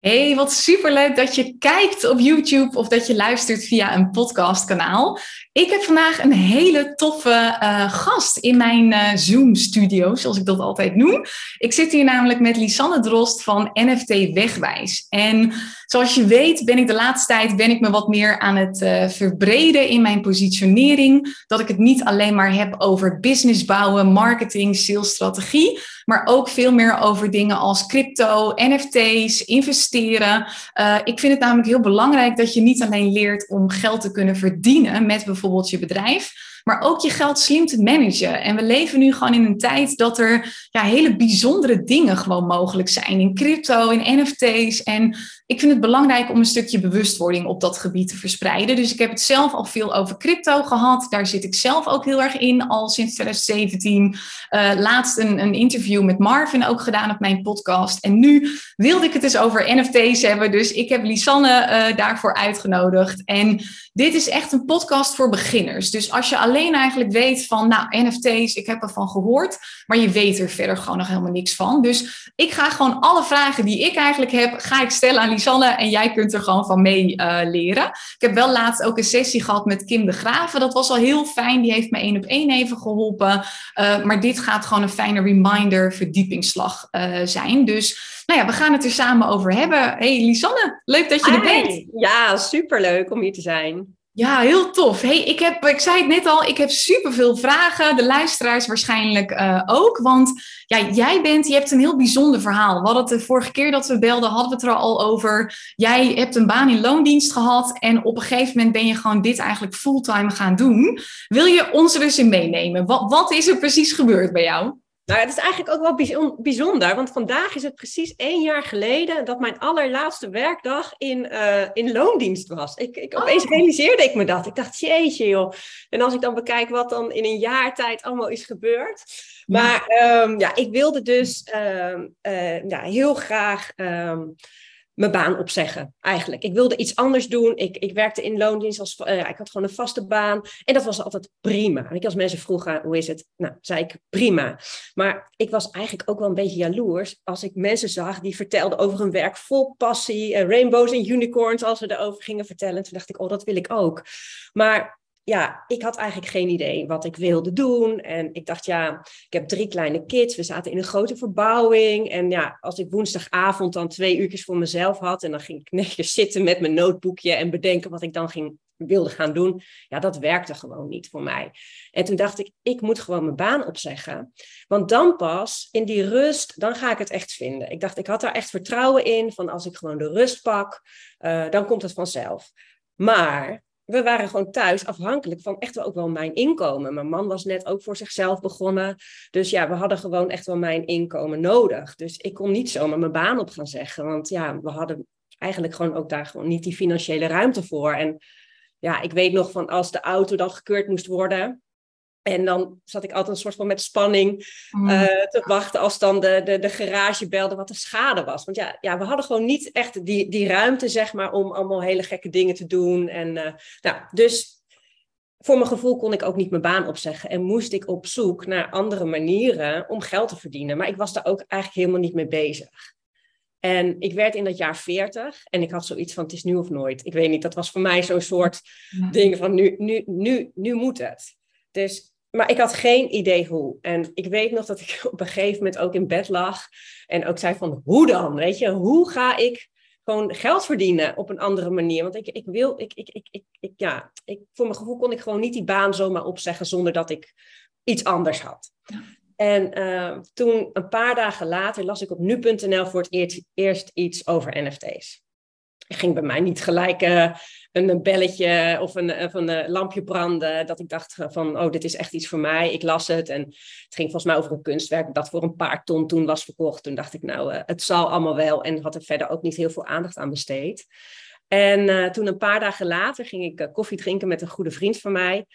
Hey, wat superleuk dat je kijkt op YouTube of dat je luistert via een podcastkanaal. Ik heb vandaag een hele toffe uh, gast in mijn uh, Zoom-studio, zoals ik dat altijd noem. Ik zit hier namelijk met Lisanne Drost van NFT Wegwijs. En zoals je weet ben ik de laatste tijd ben ik me wat meer aan het uh, verbreden in mijn positionering. Dat ik het niet alleen maar heb over business bouwen, marketing, salesstrategie, maar ook veel meer over dingen als crypto, NFT's, investeren. ik vind het namelijk heel belangrijk dat je niet alleen leert om geld te kunnen verdienen met bijvoorbeeld je bedrijf, maar ook je geld slim te managen. En we leven nu gewoon in een tijd dat er ja, hele bijzondere dingen gewoon mogelijk zijn in crypto, in NFT's. En ik vind het belangrijk om een stukje bewustwording op dat gebied te verspreiden. Dus ik heb het zelf al veel over crypto gehad. Daar zit ik zelf ook heel erg in, al sinds 2017. Uh, eh, laatst een, een interview met Marvin ook gedaan op mijn podcast. En nu wilde ik het eens over NFT's hebben. Dus ik heb Lisanne uh, daarvoor uitgenodigd. En dit is echt een podcast voor beginners. Dus als je alleen eigenlijk weet van, nou, NFT's, ik heb ervan gehoord, maar je weet er verder gewoon nog helemaal niks van. Dus ik ga gewoon alle vragen die ik eigenlijk heb, ga ik stellen aan Lisanne en jij kunt er gewoon van mee uh, leren. Ik heb wel laatst ook een sessie gehad met Kim de Graven. Dat was al heel fijn. Die heeft me één op één even geholpen. Uh, maar dit gaat gewoon een fijne reminder, verdiepingsslag uh, zijn. Dus nou ja, we gaan het er samen over hebben. Hey Lisanne, leuk dat je er bent. Ja, superleuk om hier te zijn. Ja, heel tof. Hey, ik, heb, ik zei het net al, ik heb superveel vragen. De luisteraars waarschijnlijk uh, ook. Want ja, jij bent, je hebt een heel bijzonder verhaal. We hadden het de vorige keer dat we belden, hadden we het er al over. Jij hebt een baan in loondienst gehad. En op een gegeven moment ben je gewoon dit eigenlijk fulltime gaan doen. Wil je ons er dus in meenemen? Wat, wat is er precies gebeurd bij jou? Nou, het is eigenlijk ook wel bijzonder, want vandaag is het precies één jaar geleden dat mijn allerlaatste werkdag in, uh, in loondienst was. Ik, ik, oh. Opeens realiseerde ik me dat. Ik dacht, jeetje joh. En als ik dan bekijk wat dan in een jaar tijd allemaal is gebeurd. Maar um, ja, ik wilde dus um, uh, ja, heel graag um, mijn baan opzeggen, eigenlijk. Ik wilde iets anders doen. Ik, ik werkte in loondienst, als, uh, ik had gewoon een vaste baan. En dat was altijd prima. En als mensen vroegen, hoe is het? Nou, zei ik, prima. Maar ik was eigenlijk ook wel een beetje jaloers als ik mensen zag die vertelden over hun werk vol passie, uh, rainbows en unicorns, als we erover gingen vertellen. Toen dacht ik, oh, dat wil ik ook. Maar ja, ik had eigenlijk geen idee wat ik wilde doen. En ik dacht, ja, ik heb drie kleine kids. We zaten in een grote verbouwing. En ja, als ik woensdagavond dan twee uurtjes voor mezelf had... en dan ging ik netjes zitten met mijn notebookje... en bedenken wat ik dan ging, wilde gaan doen... ja, dat werkte gewoon niet voor mij. En toen dacht ik, ik moet gewoon mijn baan opzeggen. Want dan pas, in die rust, dan ga ik het echt vinden. Ik dacht, ik had daar echt vertrouwen in... van als ik gewoon de rust pak, uh, dan komt het vanzelf. Maar we waren gewoon thuis afhankelijk van echt wel ook wel mijn inkomen. Mijn man was net ook voor zichzelf begonnen. Dus ja, we hadden gewoon echt wel mijn inkomen nodig. Dus ik kon niet zomaar mijn baan op gaan zeggen. Want ja, we hadden eigenlijk gewoon ook daar gewoon niet die financiële ruimte voor. En ja, ik weet nog van als de auto dan gekeurd moest worden. En dan zat ik altijd een soort van met spanning mm. uh, te wachten als dan de, de, de garage belde wat de schade was. Want ja, ja, we hadden gewoon niet echt die, die ruimte, zeg maar, om allemaal hele gekke dingen te doen. En uh, nou, dus voor mijn gevoel kon ik ook niet mijn baan opzeggen. En moest ik op zoek naar andere manieren om geld te verdienen. Maar ik was daar ook eigenlijk helemaal niet mee bezig. En ik werd in dat jaar 40 en ik had zoiets van het is nu of nooit. Ik weet niet, dat was voor mij zo'n soort ding van nu, nu, nu, nu moet het. Dus, maar ik had geen idee hoe. En ik weet nog dat ik op een gegeven moment ook in bed lag en ook zei van hoe dan? Weet je, hoe ga ik gewoon geld verdienen op een andere manier? Want ik, ik wil, ik, ik, ik, ik, ik ja, ik, voor mijn gevoel kon ik gewoon niet die baan zomaar opzeggen zonder dat ik iets anders had. En uh, toen, een paar dagen later, las ik op nu.nl voor het eerst, eerst iets over NFT's. Ik ging bij mij niet gelijk uh, een belletje of een, of een lampje branden. Dat ik dacht van, oh, dit is echt iets voor mij. Ik las het en het ging volgens mij over een kunstwerk dat voor een paar ton toen was verkocht. Toen dacht ik, nou, uh, het zal allemaal wel. En had er verder ook niet heel veel aandacht aan besteed. En toen een paar dagen later ging ik koffie drinken met een goede vriend van mij.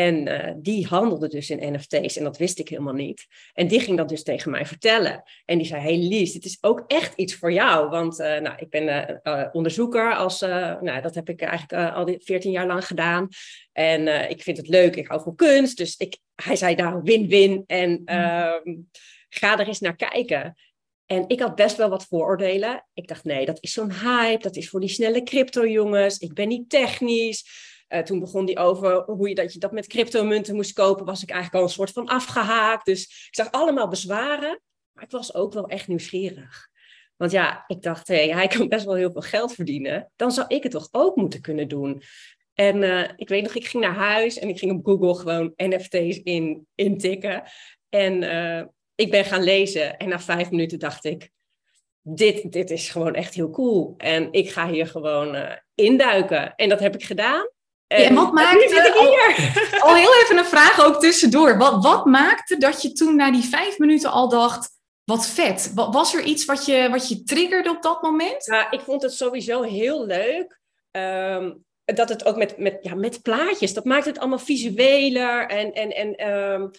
En uh, die handelde dus in NFT's en dat wist ik helemaal niet. En die ging dat dus tegen mij vertellen. En die zei, hey Lies, dit is ook echt iets voor jou. Want uh, nou, ik ben uh, onderzoeker, als, nou, dat heb ik eigenlijk al 14 jaar lang gedaan. En ik vind het leuk, ik hou van kunst. Dus ik, hij zei, nou, win-win en mm. ehm, ga er eens naar kijken. En ik had best wel wat vooroordelen. Ik dacht, nee, dat is zo'n hype. Dat is voor die snelle crypto-jongens. Ik ben niet technisch. Uh, toen begon die over hoe je dat, je dat met cryptomunten moest kopen. Was ik eigenlijk al een soort van afgehaakt. Dus ik zag allemaal bezwaren. Maar ik was ook wel echt nieuwsgierig. Want ja, ik dacht, hey, hij kan best wel heel veel geld verdienen. Dan zou ik het toch ook moeten kunnen doen. En uh, ik weet nog, ik ging naar huis en ik ging op Google gewoon NFT's in, intikken. En uh, ik ben gaan lezen en na vijf minuten dacht ik, dit, dit is gewoon echt heel cool. En ik ga hier gewoon uh, induiken. En dat heb ik gedaan. En, wat maakte, al, al, heel even een vraag ook tussendoor. Wat, wat maakte dat je toen na die vijf minuten al dacht, wat vet. Was er iets wat je, wat je triggerde op dat moment? Ja, ik vond het sowieso heel leuk. Um, dat het ook met, met, ja, met plaatjes, dat maakt het allemaal visueler. En, en, en um,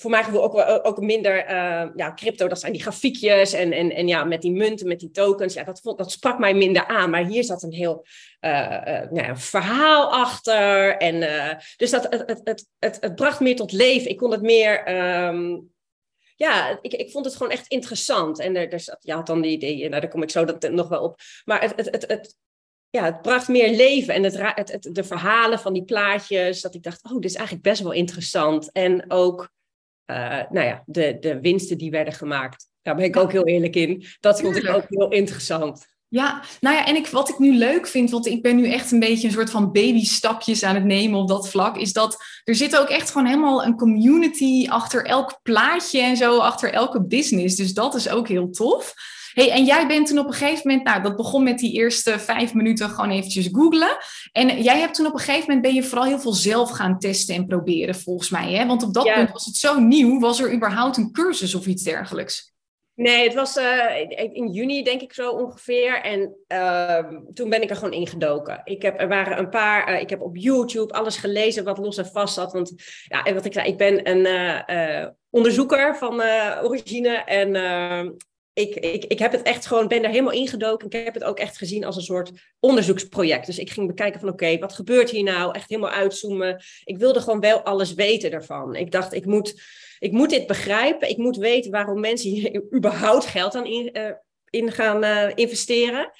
voor mij gevoel ook, ook minder uh, ja, crypto, dat zijn die grafiekjes en, en, en ja, met die munten, met die tokens. Ja, dat, vond, dat sprak mij minder aan. Maar hier zat een heel uh, uh, ja, verhaal achter. En, dus dat, het, het, het, het, het bracht meer tot leven. Ik kon het meer. Um, ja, ik, ik vond het gewoon echt interessant. En er, er zat, ja, had dan die idee, nou, daar kom ik zo dat, nog wel op. Maar het, het, het, het, ja, het bracht meer leven. En het, het, het, de verhalen van die plaatjes, dat ik dacht, oh, dit is eigenlijk best wel interessant. En ook, nou ja, de, de winsten die werden gemaakt. Daar ben ik ook heel eerlijk in. Dat vond ik ook heel interessant. Ja, nou ja, en ik, wat ik nu leuk vind, want ik ben nu echt een beetje een soort van babystapjes aan het nemen op dat vlak, is dat er zit ook echt gewoon helemaal een community achter elk plaatje en zo, achter elke business. Dus dat is ook heel tof. Hey, en jij bent toen op een gegeven moment, nou, dat begon met die eerste vijf minuten gewoon eventjes googlen. En jij hebt toen op een gegeven moment, ben je vooral heel veel zelf gaan testen en proberen, volgens mij. Hè? Want op dat punt was het zo nieuw, was er überhaupt een cursus of iets dergelijks? Nee, het was uh, in juni denk ik zo ongeveer. En uh, toen ben ik er gewoon ingedoken. Ik heb, er waren een paar, uh, ik heb op YouTube alles gelezen wat los en vast zat. Want ja, en wat ik zei, ik ben een uh, onderzoeker van origine. En ehm, ik, ik, ik heb het echt gewoon, ben er helemaal ingedoken. Ik heb het ook echt gezien als een soort onderzoeksproject. Dus ik ging bekijken van oké, wat gebeurt hier nou? Echt helemaal uitzoomen. Ik wilde gewoon wel alles weten daarvan. Ik dacht, ik moet, ik moet dit begrijpen. Ik moet weten waarom mensen hier überhaupt geld aan in, in gaan uh, investeren.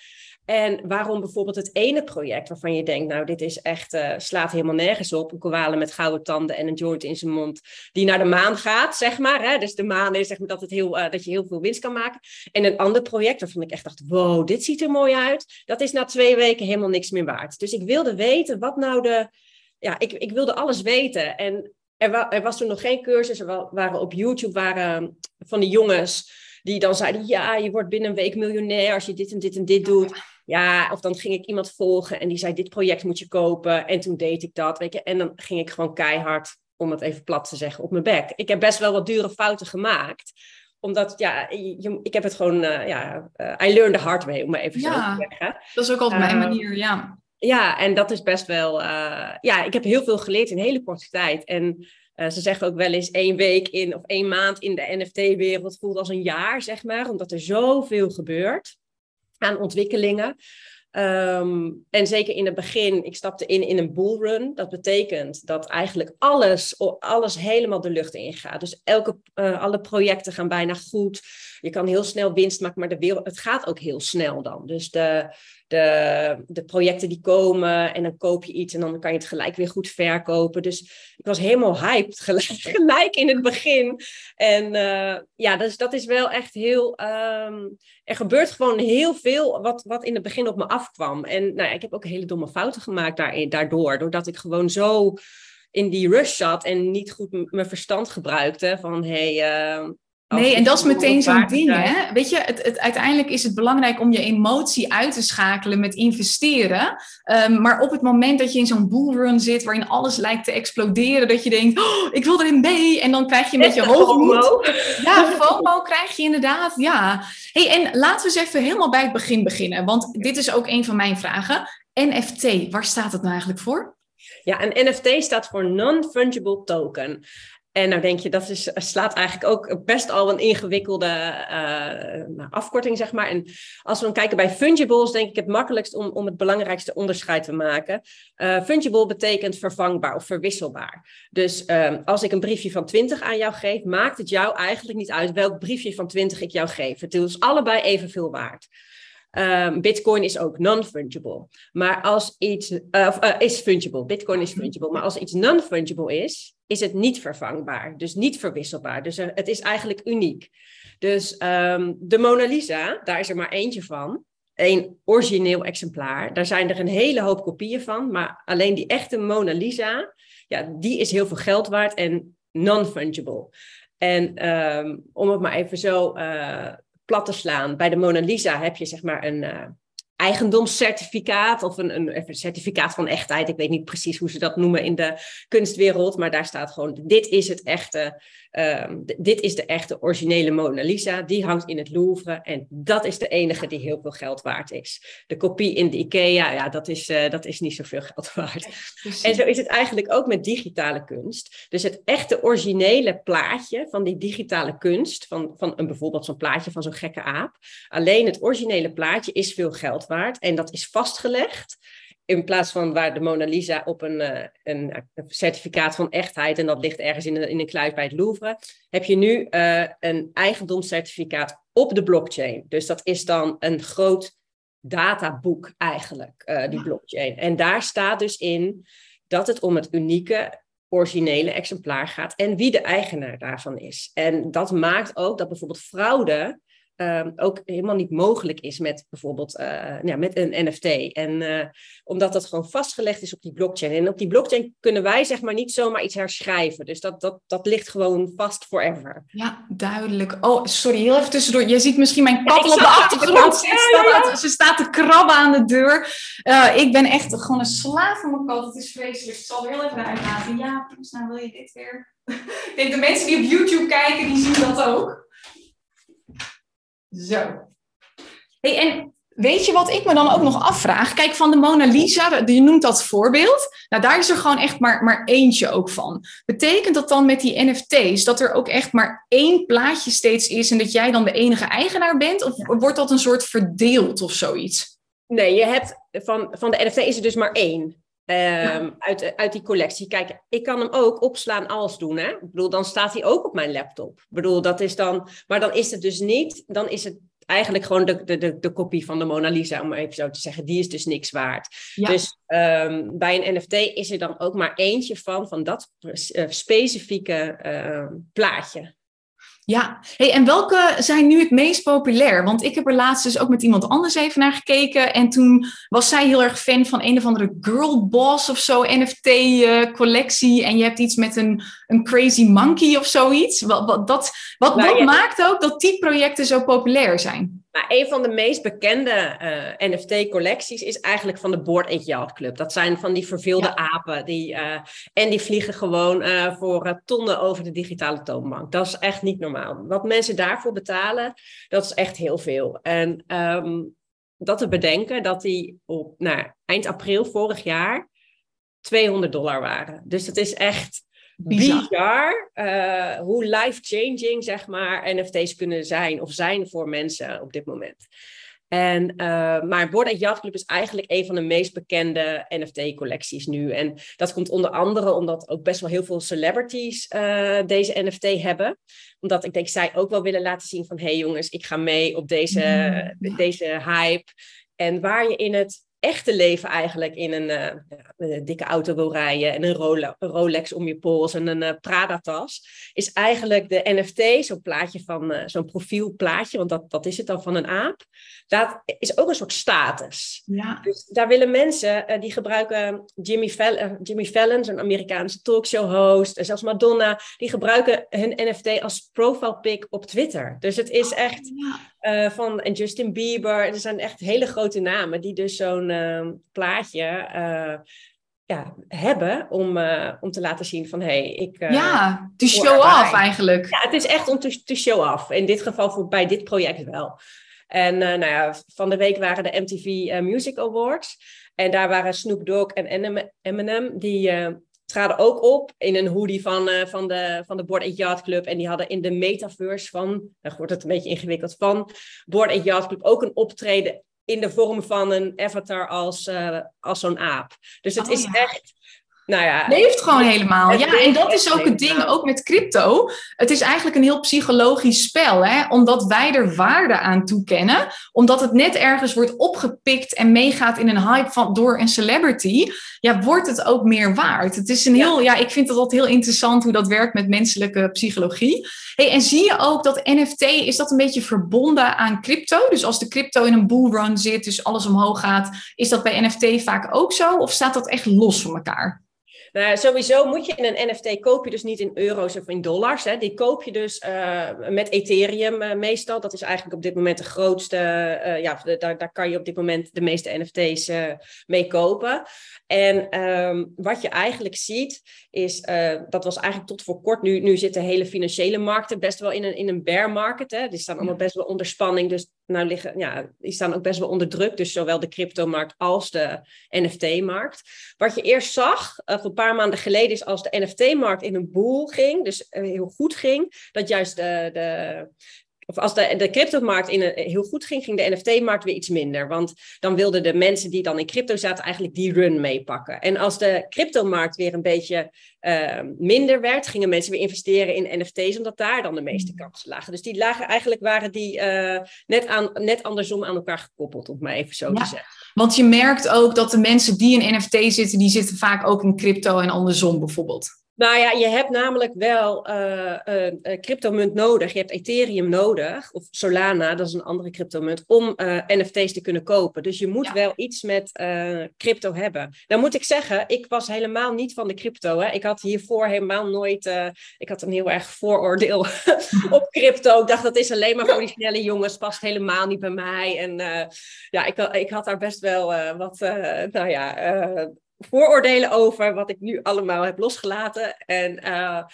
En waarom bijvoorbeeld het ene project waarvan je denkt, nou, dit is echt, uh, slaat helemaal nergens op. Een koala met gouden tanden en een joint in zijn mond, die naar de maan gaat, zeg maar. Hè? Dus de maan is zeg maar dat, het heel, uh, dat je heel veel winst kan maken. En een ander project waarvan ik echt dacht, wow, dit ziet er mooi uit. Dat is na twee weken helemaal niks meer waard. Dus ik wilde weten wat nou de, ja, ik, ik wilde alles weten. En er, er was toen nog geen cursus, er waren op YouTube waren van die jongens die dan zeiden, ja, je wordt binnen een week miljonair als je dit en dit en dit doet. Ja, of dan ging ik iemand volgen en die zei, dit project moet je kopen. En toen deed ik dat, weet je. En dan ging ik gewoon keihard, om het even plat te zeggen, op mijn bek. Ik heb best wel wat dure fouten gemaakt omdat, ja, je, ik heb het gewoon, uh, ja, uh, I learned the hard way, om maar even zo te zeggen. Dat is ook altijd mijn ehm, manier, ja. Ja, en dat is best wel, uh, ja, ik heb heel veel geleerd in een hele korte tijd. En uh, ze zeggen ook wel eens één week in of één maand in de NFT-wereld voelt als een jaar, zeg maar, omdat er zoveel gebeurt aan ontwikkelingen. Um, en zeker in het begin, ik stapte in in een bullrun. Dat betekent dat eigenlijk alles, alles helemaal de lucht ingaat. Dus elke, uh, alle projecten gaan bijna goed. Je kan heel snel winst maken, maar de wereld, het gaat ook heel snel dan. Dus de, de, de projecten die komen en dan koop je iets en dan kan je het gelijk weer goed verkopen. Dus ik was helemaal hyped gelijk, gelijk in het begin. En uh, ja, dus dat is wel echt heel. Um, er gebeurt gewoon heel veel wat, wat in het begin op me afkwam. En nou ik heb ook hele domme fouten gemaakt daarin, daardoor. Doordat ik gewoon zo in die rush zat en niet goed mijn verstand gebruikte. Van hé, hey, uh, Nee, en dat is meteen zo'n ding, hè? Weet je, het, het, uiteindelijk is het belangrijk om je emotie uit te schakelen met investeren. Um, maar op het moment dat je in zo'n bullrun zit, waarin alles lijkt te exploderen, dat je denkt, oh, ik wil erin mee. En dan krijg je een beetje hoogmoed. Ja, FOMO krijg je inderdaad, ja. hey, en laten we eens even helemaal bij het begin beginnen. Want dit is ook een van mijn vragen. NFT, waar staat het nou eigenlijk voor? Ja, een NFT staat voor Non-Fungible Token. En nou denk je, dat is, slaat eigenlijk ook best al een ingewikkelde uh, afkorting, zeg maar. En als we dan kijken bij fungibles, denk ik het makkelijkst om, om het belangrijkste onderscheid te maken. Uh, fungible betekent vervangbaar of verwisselbaar. Dus um, als ik een briefje van 20 aan jou geef, maakt het jou eigenlijk niet uit welk briefje van 20 ik jou geef. Het is allebei evenveel waard. Um, Bitcoin is ook non-fungible. Maar als iets uh, uh, is fungible, Bitcoin is fungible. Maar als iets non-fungible is, is het niet vervangbaar. Dus niet verwisselbaar. Dus er, het is eigenlijk uniek. Dus um, de Mona Lisa, daar is er maar eentje van. Een origineel exemplaar. Daar zijn er een hele hoop kopieën van. Maar alleen die echte Mona Lisa, ja, die is heel veel geld waard en non-fungible. En um, om het maar even zo plat te slaan. Bij de Mona Lisa heb je zeg maar een uh, eigendomscertificaat of een, een, een, certificaat van echtheid. Ik weet niet precies hoe ze dat noemen in de kunstwereld, maar daar staat gewoon: dit is het echte Um, dit is de echte originele Mona Lisa. Die hangt in het Louvre. En dat is de enige die heel veel geld waard is. De kopie in de IKEA, ja, dat is, uh, dat is niet zoveel geld waard. en zo is het eigenlijk ook met digitale kunst. Dus het echte originele plaatje van die digitale kunst, van, van een, bijvoorbeeld zo'n plaatje van zo'n gekke aap. Alleen het originele plaatje is veel geld waard. En dat is vastgelegd in plaats van waar de Mona Lisa op een, uh, een, certificaat van echtheid, en dat ligt ergens in een, in een kluis bij het Louvre, heb je nu uh, een eigendomscertificaat op de blockchain. Dus dat is dan een groot databoek eigenlijk, uh, die blockchain. En daar staat dus in dat het om het unieke, originele exemplaar gaat en wie de eigenaar daarvan is. En dat maakt ook dat bijvoorbeeld fraude um, ook helemaal niet mogelijk is met bijvoorbeeld uh, ja, met een NFT. En uh, omdat dat gewoon vastgelegd is op die blockchain. En op die blockchain kunnen wij zeg maar niet zomaar iets herschrijven. Dus dat, dat, dat ligt gewoon vast forever. Ja, duidelijk. Oh, sorry, heel even tussendoor. Je ziet misschien mijn kat ja, op de achtergrond. Ze staat, ze staat te krabben aan de deur. Uh, ik ben echt gewoon een slaaf van mijn kat. Het is vreselijk. Ik zal er heel even uitlaten. Ja, nou wil je dit weer? ik denk de mensen die op YouTube kijken, die zien dat ook. Zo. Hey, en weet je wat ik me dan ook nog afvraag? Kijk, van de Mona Lisa, je noemt dat voorbeeld. Nou, daar is er gewoon echt maar, maar eentje ook van. Betekent dat dan met die NFT's dat er ook echt maar één plaatje steeds is en dat jij dan de enige eigenaar bent? Of wordt dat een soort verdeeld of zoiets? Nee, je hebt van, van de NFT is er dus maar één. Um, uit, uit die collectie. Kijk, ik kan hem ook opslaan als doen. Hè? Ik bedoel, dan staat hij ook op mijn laptop. Ik bedoel, dat is dan. Maar dan is het dus niet. Dan is het eigenlijk gewoon de, de, de, de kopie van de Mona Lisa, om even zo te zeggen. Die is dus niks waard. Dus um, bij een NFT is er dan ook maar eentje van, van dat uh, specifieke uh, plaatje. Ja, hey, en welke zijn nu het meest populair? Want ik heb er laatst dus ook met iemand anders even naar gekeken. En toen was zij heel erg fan van een of andere girl boss of zo, NFT-collectie. Uh, en je hebt iets met een, een crazy monkey of zoiets. Wat, wat, dat, wat, nou, wat maakt ook dat die projecten zo populair zijn? Nou, een van de meest bekende uh, NFT-collecties is eigenlijk van de Board Ape Yacht Club. Dat zijn van die verveelde apen. Die, uh, en die vliegen gewoon uh, voor tonnen over de digitale toonbank. Dat is echt niet normaal. Wat mensen daarvoor betalen, dat is echt heel veel. En um, dat te bedenken dat die op nou, eind april vorig jaar 200 dollar waren. Dus dat is echt bizar, uh, hoe life-changing, zeg maar, NFT's kunnen zijn of zijn voor mensen op dit moment. En, uh, maar Board Yacht Club is eigenlijk een van de meest bekende NFT-collecties nu. En dat komt onder andere omdat ook best wel heel veel celebrities uh, deze NFT hebben. Omdat ik denk zij ook wel willen laten zien van... hé hey jongens, ik ga mee op deze, mm. deze hype. En waar je in het echte leven eigenlijk in een, uh, een, dikke auto wil rijden en een Rolex om je pols en een uh, Prada-tas, is eigenlijk de NFT, zo'n plaatje van uh, zo'n profielplaatje, want dat, dat is het dan van een aap. Dat is ook een soort status. Ja. Dus daar willen mensen, die gebruiken Jimmy, Fallon, Jimmy Fallon, zo'n Amerikaanse talkshow-host, en zelfs Madonna, die gebruiken hun NFT als profile pic op Twitter. Dus het is oh, echt van en Justin Bieber, er zijn echt hele grote namen die dus zo'n uh, plaatje uh, ja, hebben om, uh, om te laten zien van hé, hey, ik. Uh, ja, to show off eigenlijk. Ja, het is echt om te, show off. In dit geval voor, bij dit project wel. En nou ja, van de week waren de MTV Music Awards. En daar waren Snoop Dogg en Eminem, die traden ook op in een hoodie van, uh, van, de, van de Board Yacht Club. En die hadden in de metaverse van, dan wordt het een beetje ingewikkeld, van Board Yacht Club ook een optreden in de vorm van een avatar als, uh, als zo'n aap. Dus het oh, is echt nou ja, leeft gewoon helemaal. Ja, en dat is ook het ding, ook met crypto. Het is eigenlijk een heel psychologisch spel, hè? omdat wij er waarde aan toekennen, omdat het net ergens wordt opgepikt en meegaat in een hype van, door een celebrity, ja, wordt het ook meer waard. Het is een heel, ja, ik vind het altijd heel interessant hoe dat werkt met menselijke psychologie. Hey, en zie je ook dat NFT, is dat een beetje verbonden aan crypto? Dus als de crypto in een bullrun zit, dus alles omhoog gaat, is dat bij NFT vaak ook zo? Of staat dat echt los van elkaar? Nou, sowieso moet je in een NFT koop je dus niet in euro's of in dollars. Hè. Die koop je dus uh, met Ethereum uh, meestal. Dat is eigenlijk op dit moment de grootste. Uh, ja, daar, daar kan je op dit moment de meeste NFT's mee kopen. En um, wat je eigenlijk ziet, is dat was eigenlijk tot voor kort. Nu, nu zitten hele financiële markten best wel in een, in een bear market. Hè. Die staan allemaal best wel onder spanning. Dus nou liggen, ja, die staan ook best wel onder druk. Dus zowel de cryptomarkt als de NFT-markt. Wat je eerst zag, uh, een paar maanden geleden, is als de NFT-markt in een boel ging, dus uh, heel goed ging, dat juist de, de of als de, de cryptomarkt in een, heel goed ging, ging de NFT-markt weer iets minder. Want dan wilden de mensen die dan in crypto zaten eigenlijk die run meepakken. En als de cryptomarkt weer een beetje uh, minder werd, gingen mensen weer investeren in NFT's, omdat daar dan de meeste kansen lagen. Dus die lagen eigenlijk, waren die uh, net, aan, net andersom aan elkaar gekoppeld, om maar even zo te zeggen. Want je merkt ook dat de mensen die in NFT zitten, die zitten vaak ook in crypto en andersom bijvoorbeeld. Nou ja, je hebt namelijk wel uh, uh, cryptomunt nodig. Je hebt Ethereum nodig, of Solana, dat is een andere cryptomunt, om uh, NFT's te kunnen kopen. Dus je moet wel iets met crypto hebben. Dan moet ik zeggen, ik was helemaal niet van de crypto. Hè. Ik had hiervoor helemaal nooit, ik had een heel erg vooroordeel op crypto. Ik dacht, dat is alleen maar voor die snelle jongens, past helemaal niet bij mij. En ja, ik, ik had daar best wel wat, nou ja vooroordelen over wat ik nu allemaal heb losgelaten. En uh,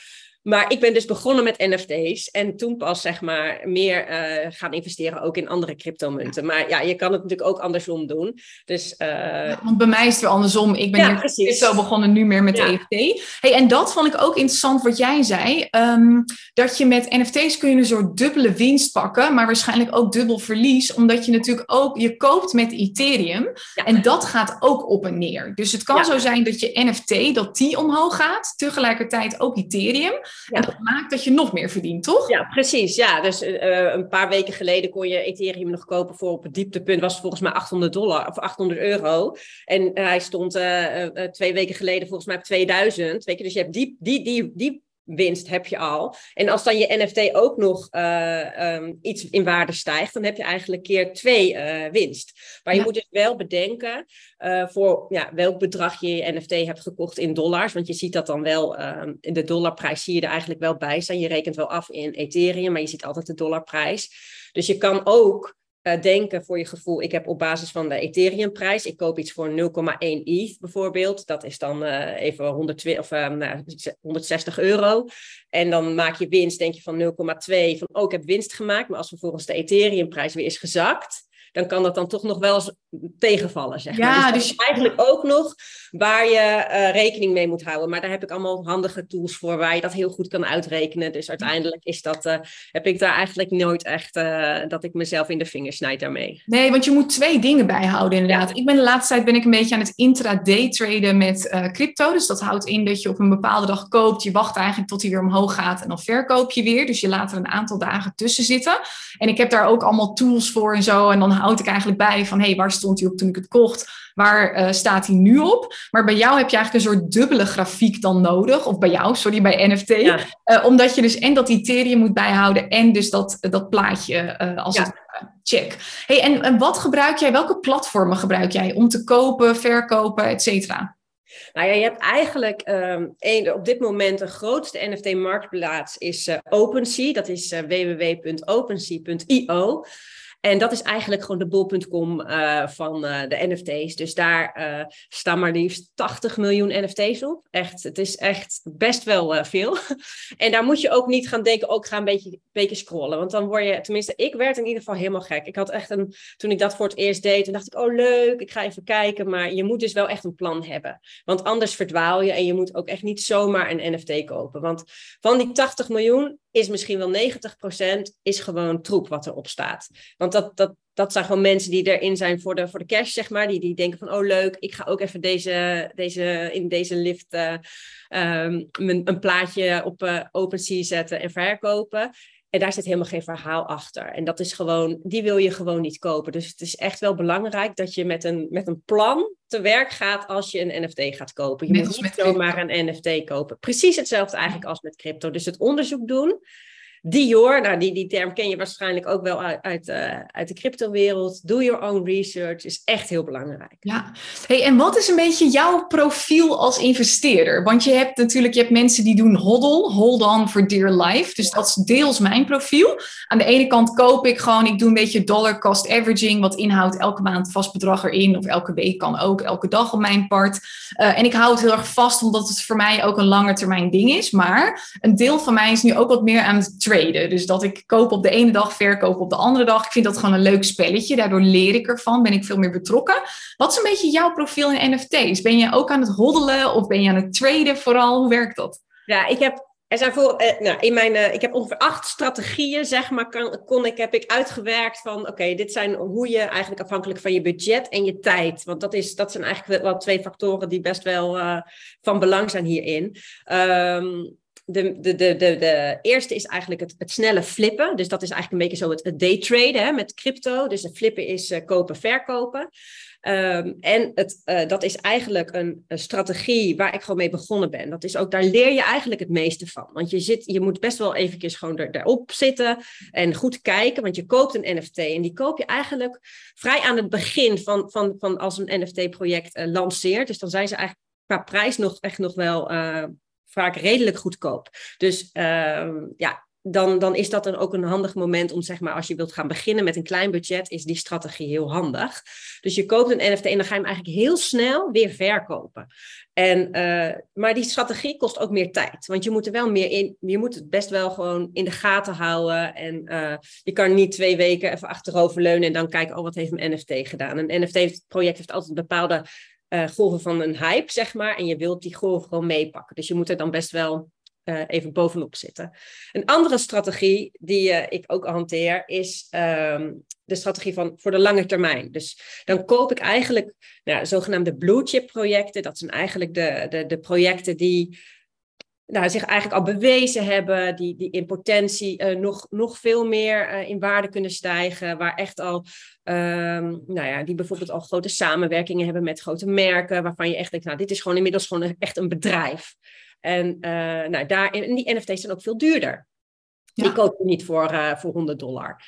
maar ik ben dus begonnen met NFT's en toen pas zeg maar meer uh, gaan investeren ook in andere cryptomunten. Maar ja, je kan het natuurlijk ook andersom doen. Dus, uh... want bij mij is het weer andersom. Ik ben ja, crypto begonnen, nu meer met ja. EFT. Hey, en dat vond ik ook interessant wat jij zei. Um, dat je met NFT's kun je een soort dubbele winst pakken, maar waarschijnlijk ook dubbel verlies. Omdat je natuurlijk ook, je koopt met Ethereum en dat gaat ook op en neer. Dus het kan zo zijn dat je NFT, dat die omhoog gaat, tegelijkertijd ook Ethereum. Ja. En dat maakt dat je nog meer verdient, toch? Ja, precies. Ja, dus uh, een paar weken geleden kon je Ethereum nog kopen voor op het dieptepunt was volgens mij 800 dollar of 800 euro. En uh, hij stond uh, twee weken geleden volgens mij op 2000. Weet je, dus je hebt die, die, die, die winst heb je al. En als dan je NFT ook nog uh, um, iets in waarde stijgt, dan heb je eigenlijk keer twee uh, winst. Maar je moet dus wel bedenken uh, voor ja, welk bedrag je je NFT hebt gekocht in dollars. Want je ziet dat dan wel, um, in de dollarprijs zie je er eigenlijk wel bij staan. Je rekent wel af in Ethereum, maar je ziet altijd de dollarprijs. Dus je kan ook uh, denken voor je gevoel, ik heb op basis van de Ethereum-prijs, ik koop iets voor 0,1 ETH bijvoorbeeld, dat is dan uh, even 120, of, uh, nou, 160 euro. En dan maak je winst, denk je van 0,2, van oh, ik heb winst gemaakt, maar als vervolgens de Ethereum-prijs weer is gezakt, dan kan dat dan toch nog wel eens tegenvallen, zeg maar. Ja, dus, dus eigenlijk ook nog waar je uh, rekening mee moet houden. Maar daar heb ik allemaal handige tools voor waar je dat heel goed kan uitrekenen. Dus uiteindelijk is dat, uh, heb ik daar eigenlijk nooit echt uh, dat ik mezelf in de vingers snijd daarmee. Nee, want je moet twee dingen bijhouden inderdaad. Ja. Ik ben de laatste tijd ben ik een beetje aan het intraday traden met crypto. Dus dat houdt in dat je op een bepaalde dag koopt. Je wacht eigenlijk tot hij weer omhoog gaat en dan verkoop je weer. Dus je laat er een aantal dagen tussen zitten. En ik heb daar ook allemaal tools voor en zo. En dan houd ik eigenlijk bij van, hé, hey, waar stond hij op toen ik het kocht? Waar uh, staat hij nu op? Maar bij jou heb je eigenlijk een soort dubbele grafiek dan nodig. Of bij jou, sorry, bij NFT. Ja. Uh, omdat je dus en dat Ethereum moet bijhouden en dus dat, dat plaatje uh, als ja. het check. Hey, en, en wat gebruik jij, welke platformen gebruik jij om te kopen, verkopen, et cetera? Nou ja, je hebt eigenlijk um, een, op dit moment de grootste NFT-marktplaats is uh, OpenSea. Dat is uh, www.opensea.io. En dat is eigenlijk gewoon de bol.com uh, van de NFT's. Dus daar staan maar liefst 80 miljoen NFT's op. Echt, het is echt best wel veel. en daar moet je ook niet gaan denken, ook oh, ga een beetje, beetje scrollen. Want dan word je, tenminste, ik werd in ieder geval helemaal gek. Ik had echt een, toen ik dat voor het eerst deed, toen dacht ik, oh leuk, ik ga even kijken. Maar je moet dus wel echt een plan hebben. Want anders verdwaal je en je moet ook echt niet zomaar een NFT kopen. Want van die 80 miljoen is misschien wel 90% is gewoon troep wat erop staat. Want dat, dat, dat zijn gewoon mensen die erin zijn voor de, voor de cash, zeg maar. Die, die denken van, oh leuk, ik ga ook even deze, deze, in deze lift uh, een plaatje op uh, OpenSea zetten en verkopen. En daar zit helemaal geen verhaal achter. En dat is gewoon, die wil je gewoon niet kopen. Dus het is echt wel belangrijk dat je met een, met een plan te werk gaat als je een NFT gaat kopen. Je moet niet zomaar een NFT kopen. Precies hetzelfde eigenlijk als met crypto. Dus het onderzoek doen. Dior, nou die, die term ken je waarschijnlijk ook wel uit, uit, uh, uit de cryptowereld. Do your own research is echt heel belangrijk. Ja, hey, en wat is een beetje jouw profiel als investeerder? Want je hebt natuurlijk je hebt mensen die doen hodl, hold on for dear life. Dus dat is deels mijn profiel. Aan de ene kant koop ik gewoon, ik doe een beetje dollar cost averaging, wat inhoudt elke maand vast bedrag erin, of elke week kan ook, elke dag op mijn part. Uh, en ik hou het heel erg vast, omdat het voor mij ook een lange termijn ding is. Maar een deel van mij is nu ook wat meer aan het dus dat ik koop op de ene dag, verkoop op de andere dag. Ik vind dat gewoon een leuk spelletje. Daardoor leer ik ervan, ben ik veel meer betrokken. Wat is een beetje jouw profiel in NFT's? Ben je ook aan het hoddelen of ben je aan het traden vooral? Hoe werkt dat? Ja, ik heb er zijn voor, eh, nou, in mijn, uh, ik heb ongeveer acht strategieën, zeg maar, kan, kon ik, heb ik uitgewerkt van, oké, dit zijn hoe je eigenlijk afhankelijk van je budget en je tijd, want dat, is, dat zijn eigenlijk wel twee factoren die best wel uh, van belang zijn hierin. Um, de, de, de, de, eerste is eigenlijk het, het snelle flippen. Dus dat is eigenlijk een beetje zo het, het daytraden met crypto. Dus het flippen is uh, kopen, verkopen. Um, en het, uh, dat is eigenlijk een, strategie waar ik gewoon mee begonnen ben. Dat is ook, daar leer je eigenlijk het meeste van. Want je, zit, je moet best wel eventjes gewoon er, erop zitten en goed kijken. Want je koopt een NFT en die koop je eigenlijk vrij aan het begin van, van, van als een NFT-project uh, lanceert. Dus dan zijn ze eigenlijk qua prijs nog echt nog wel vaak redelijk goedkoop. Dus uh, ja, dan, dan is dat dan ook een handig moment om, zeg maar, als je wilt gaan beginnen met een klein budget, is die strategie heel handig. Dus je koopt een NFT en dan ga je hem eigenlijk heel snel weer verkopen. En, uh, maar die strategie kost ook meer tijd. Want je moet er wel meer in, je moet het best wel gewoon in de gaten houden. En uh, je kan niet twee weken even achterover leunen en dan kijken, oh, wat heeft een NFT gedaan? Een NFT-project heeft altijd bepaalde uh, golven van een hype, zeg maar. En je wilt die golven gewoon meepakken. Dus je moet er dan best wel uh, even bovenop zitten. Een andere strategie die uh, ik ook hanteer is um, de strategie van voor de lange termijn. Dus dan koop ik eigenlijk nou, zogenaamde blue chip projecten. Dat zijn eigenlijk de, de, de projecten die nou, zich eigenlijk al bewezen hebben, die, die in potentie uh, nog, nog veel meer uh, in waarde kunnen stijgen, waar echt al, um, nou ja, die bijvoorbeeld al grote samenwerkingen hebben met grote merken, waarvan je echt denkt, nou, dit is gewoon inmiddels gewoon echt een bedrijf. En, uh, nou, daar, en die NFT's zijn ook veel duurder. Ja. Die koop je niet voor, voor 100 dollar.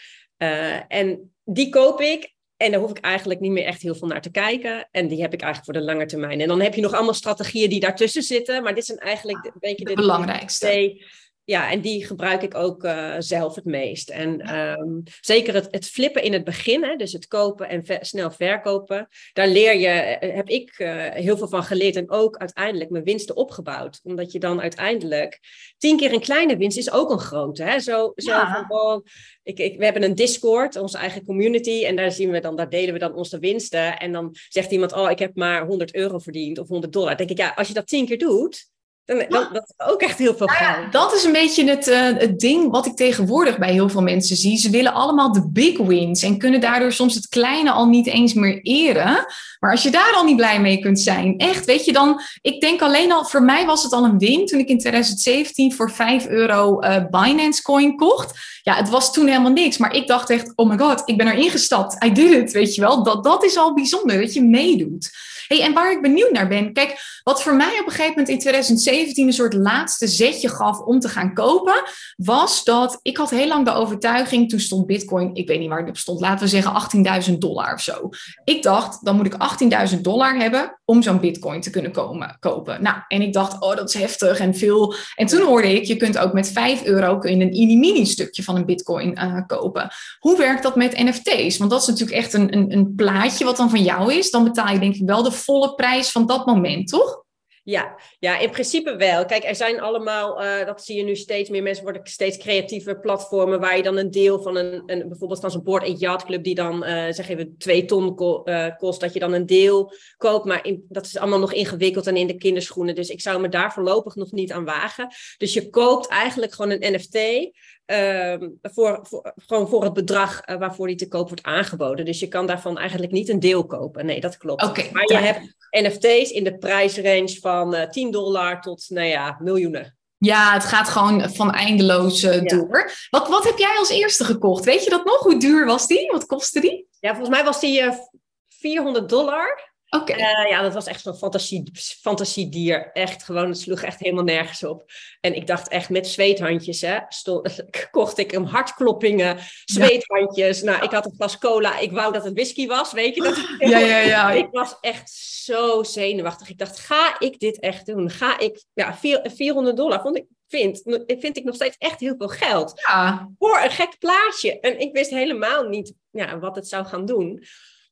en die koop ik en daar hoef ik eigenlijk niet meer echt heel veel naar te kijken. En die heb ik eigenlijk voor de lange termijn. En dan heb je nog allemaal strategieën die daartussen zitten. Maar dit zijn eigenlijk een beetje de, belangrijkste. Twee, ja, en die gebruik ik ook uh, zelf het meest. En um, zeker het, het, flippen in het begin, hè, dus het kopen en ver, snel verkopen, daar leer je, eh, heb ik uh, heel veel van geleerd en ook uiteindelijk mijn winsten opgebouwd. Omdat je dan uiteindelijk tien keer een kleine winst is ook een grote. Hè? Zo, zo ja. van, oh, ik, ik, we hebben een Discord, onze eigen community, en daar zien we dan, daar delen we dan onze winsten. En dan zegt iemand, oh, ik heb maar 100 euro verdiend of 100 dollar. Dan denk ik, ja, als je dat tien keer doet, dan, dat, dat, is ook echt heel veel nou geld. Ja, dat is een beetje het, uh, het ding wat ik tegenwoordig bij heel veel mensen zie. Ze willen allemaal de big wins en kunnen daardoor soms het kleine al niet eens meer eren. Maar als je daar al niet blij mee kunt zijn, echt, weet je dan, ik denk alleen al, voor mij was het al een win toen ik in 2017 voor 5 euro uh, Binance Coin kocht. Ja, het was toen helemaal niks, maar ik dacht echt, oh my god, ik ben erin gestapt. I did it, weet je wel. Dat, dat is al bijzonder, dat je meedoet. Hey, en waar ik benieuwd naar ben, kijk, wat voor mij op een gegeven moment in 2017 2017 een soort laatste zetje gaf om te gaan kopen, was dat ik had heel lang de overtuiging, toen stond Bitcoin, ik weet niet waar het op stond, laten we zeggen 18.000 dollar of zo. Ik dacht, dan moet ik 18.000 dollar hebben om zo'n Bitcoin te kunnen komen, kopen. Nou, en ik dacht, oh, dat is heftig en veel. En toen hoorde ik, je kunt ook met 5 euro kun je een mini stukje van een Bitcoin uh, kopen. Hoe werkt dat met NFT's? Want dat is natuurlijk echt een, een, een plaatje wat dan van jou is. Dan betaal je denk ik wel de volle prijs van dat moment, toch? Ja, ja, in principe wel. Kijk, er zijn allemaal, uh, dat zie je nu steeds meer, mensen worden steeds creatieve platformen waar je dan een deel van een, een bijvoorbeeld van zo'n board en yacht club die dan, uh, zeg even, twee ton uh, kost, dat je dan een deel koopt. Maar in, dat is allemaal nog ingewikkeld en in de kinderschoenen. Dus ik zou me daar voorlopig nog niet aan wagen. Dus je koopt eigenlijk gewoon een NFT. Ehm, voor, voor, gewoon voor het bedrag uh, waarvoor die te koop wordt aangeboden. Dus je kan daarvan eigenlijk niet een deel kopen. Nee, dat klopt. Okay, maar je hebt NFT's in de prijsrange van uh, eh, 10 dollar tot, nou ja, miljoenen. Ja, het gaat gewoon van eindeloos uh, door. Wat, wat heb jij als eerste gekocht? Weet je dat nog? Hoe duur was die? Wat kostte die? Ja, volgens mij was die 400 dollar. Oké. Uh, ja, dat was echt zo'n fantasie, fantasiedier. Echt gewoon, het sloeg echt helemaal nergens op. En ik dacht echt met zweethandjes, hè, stond, kocht ik hem hartkloppingen, zweethandjes. Nou, ik had een glas cola. Ik wou dat het whisky was, weet je dat? Ja, ja, ja. Ik was echt zo zenuwachtig. Ik dacht, ga ik dit echt doen? Ga ik, ja, 400 dollar vond ik, vind, vind ik nog steeds echt heel veel geld. Ja. Voor een gek plaatje. En ik wist helemaal niet ja, wat het zou gaan doen.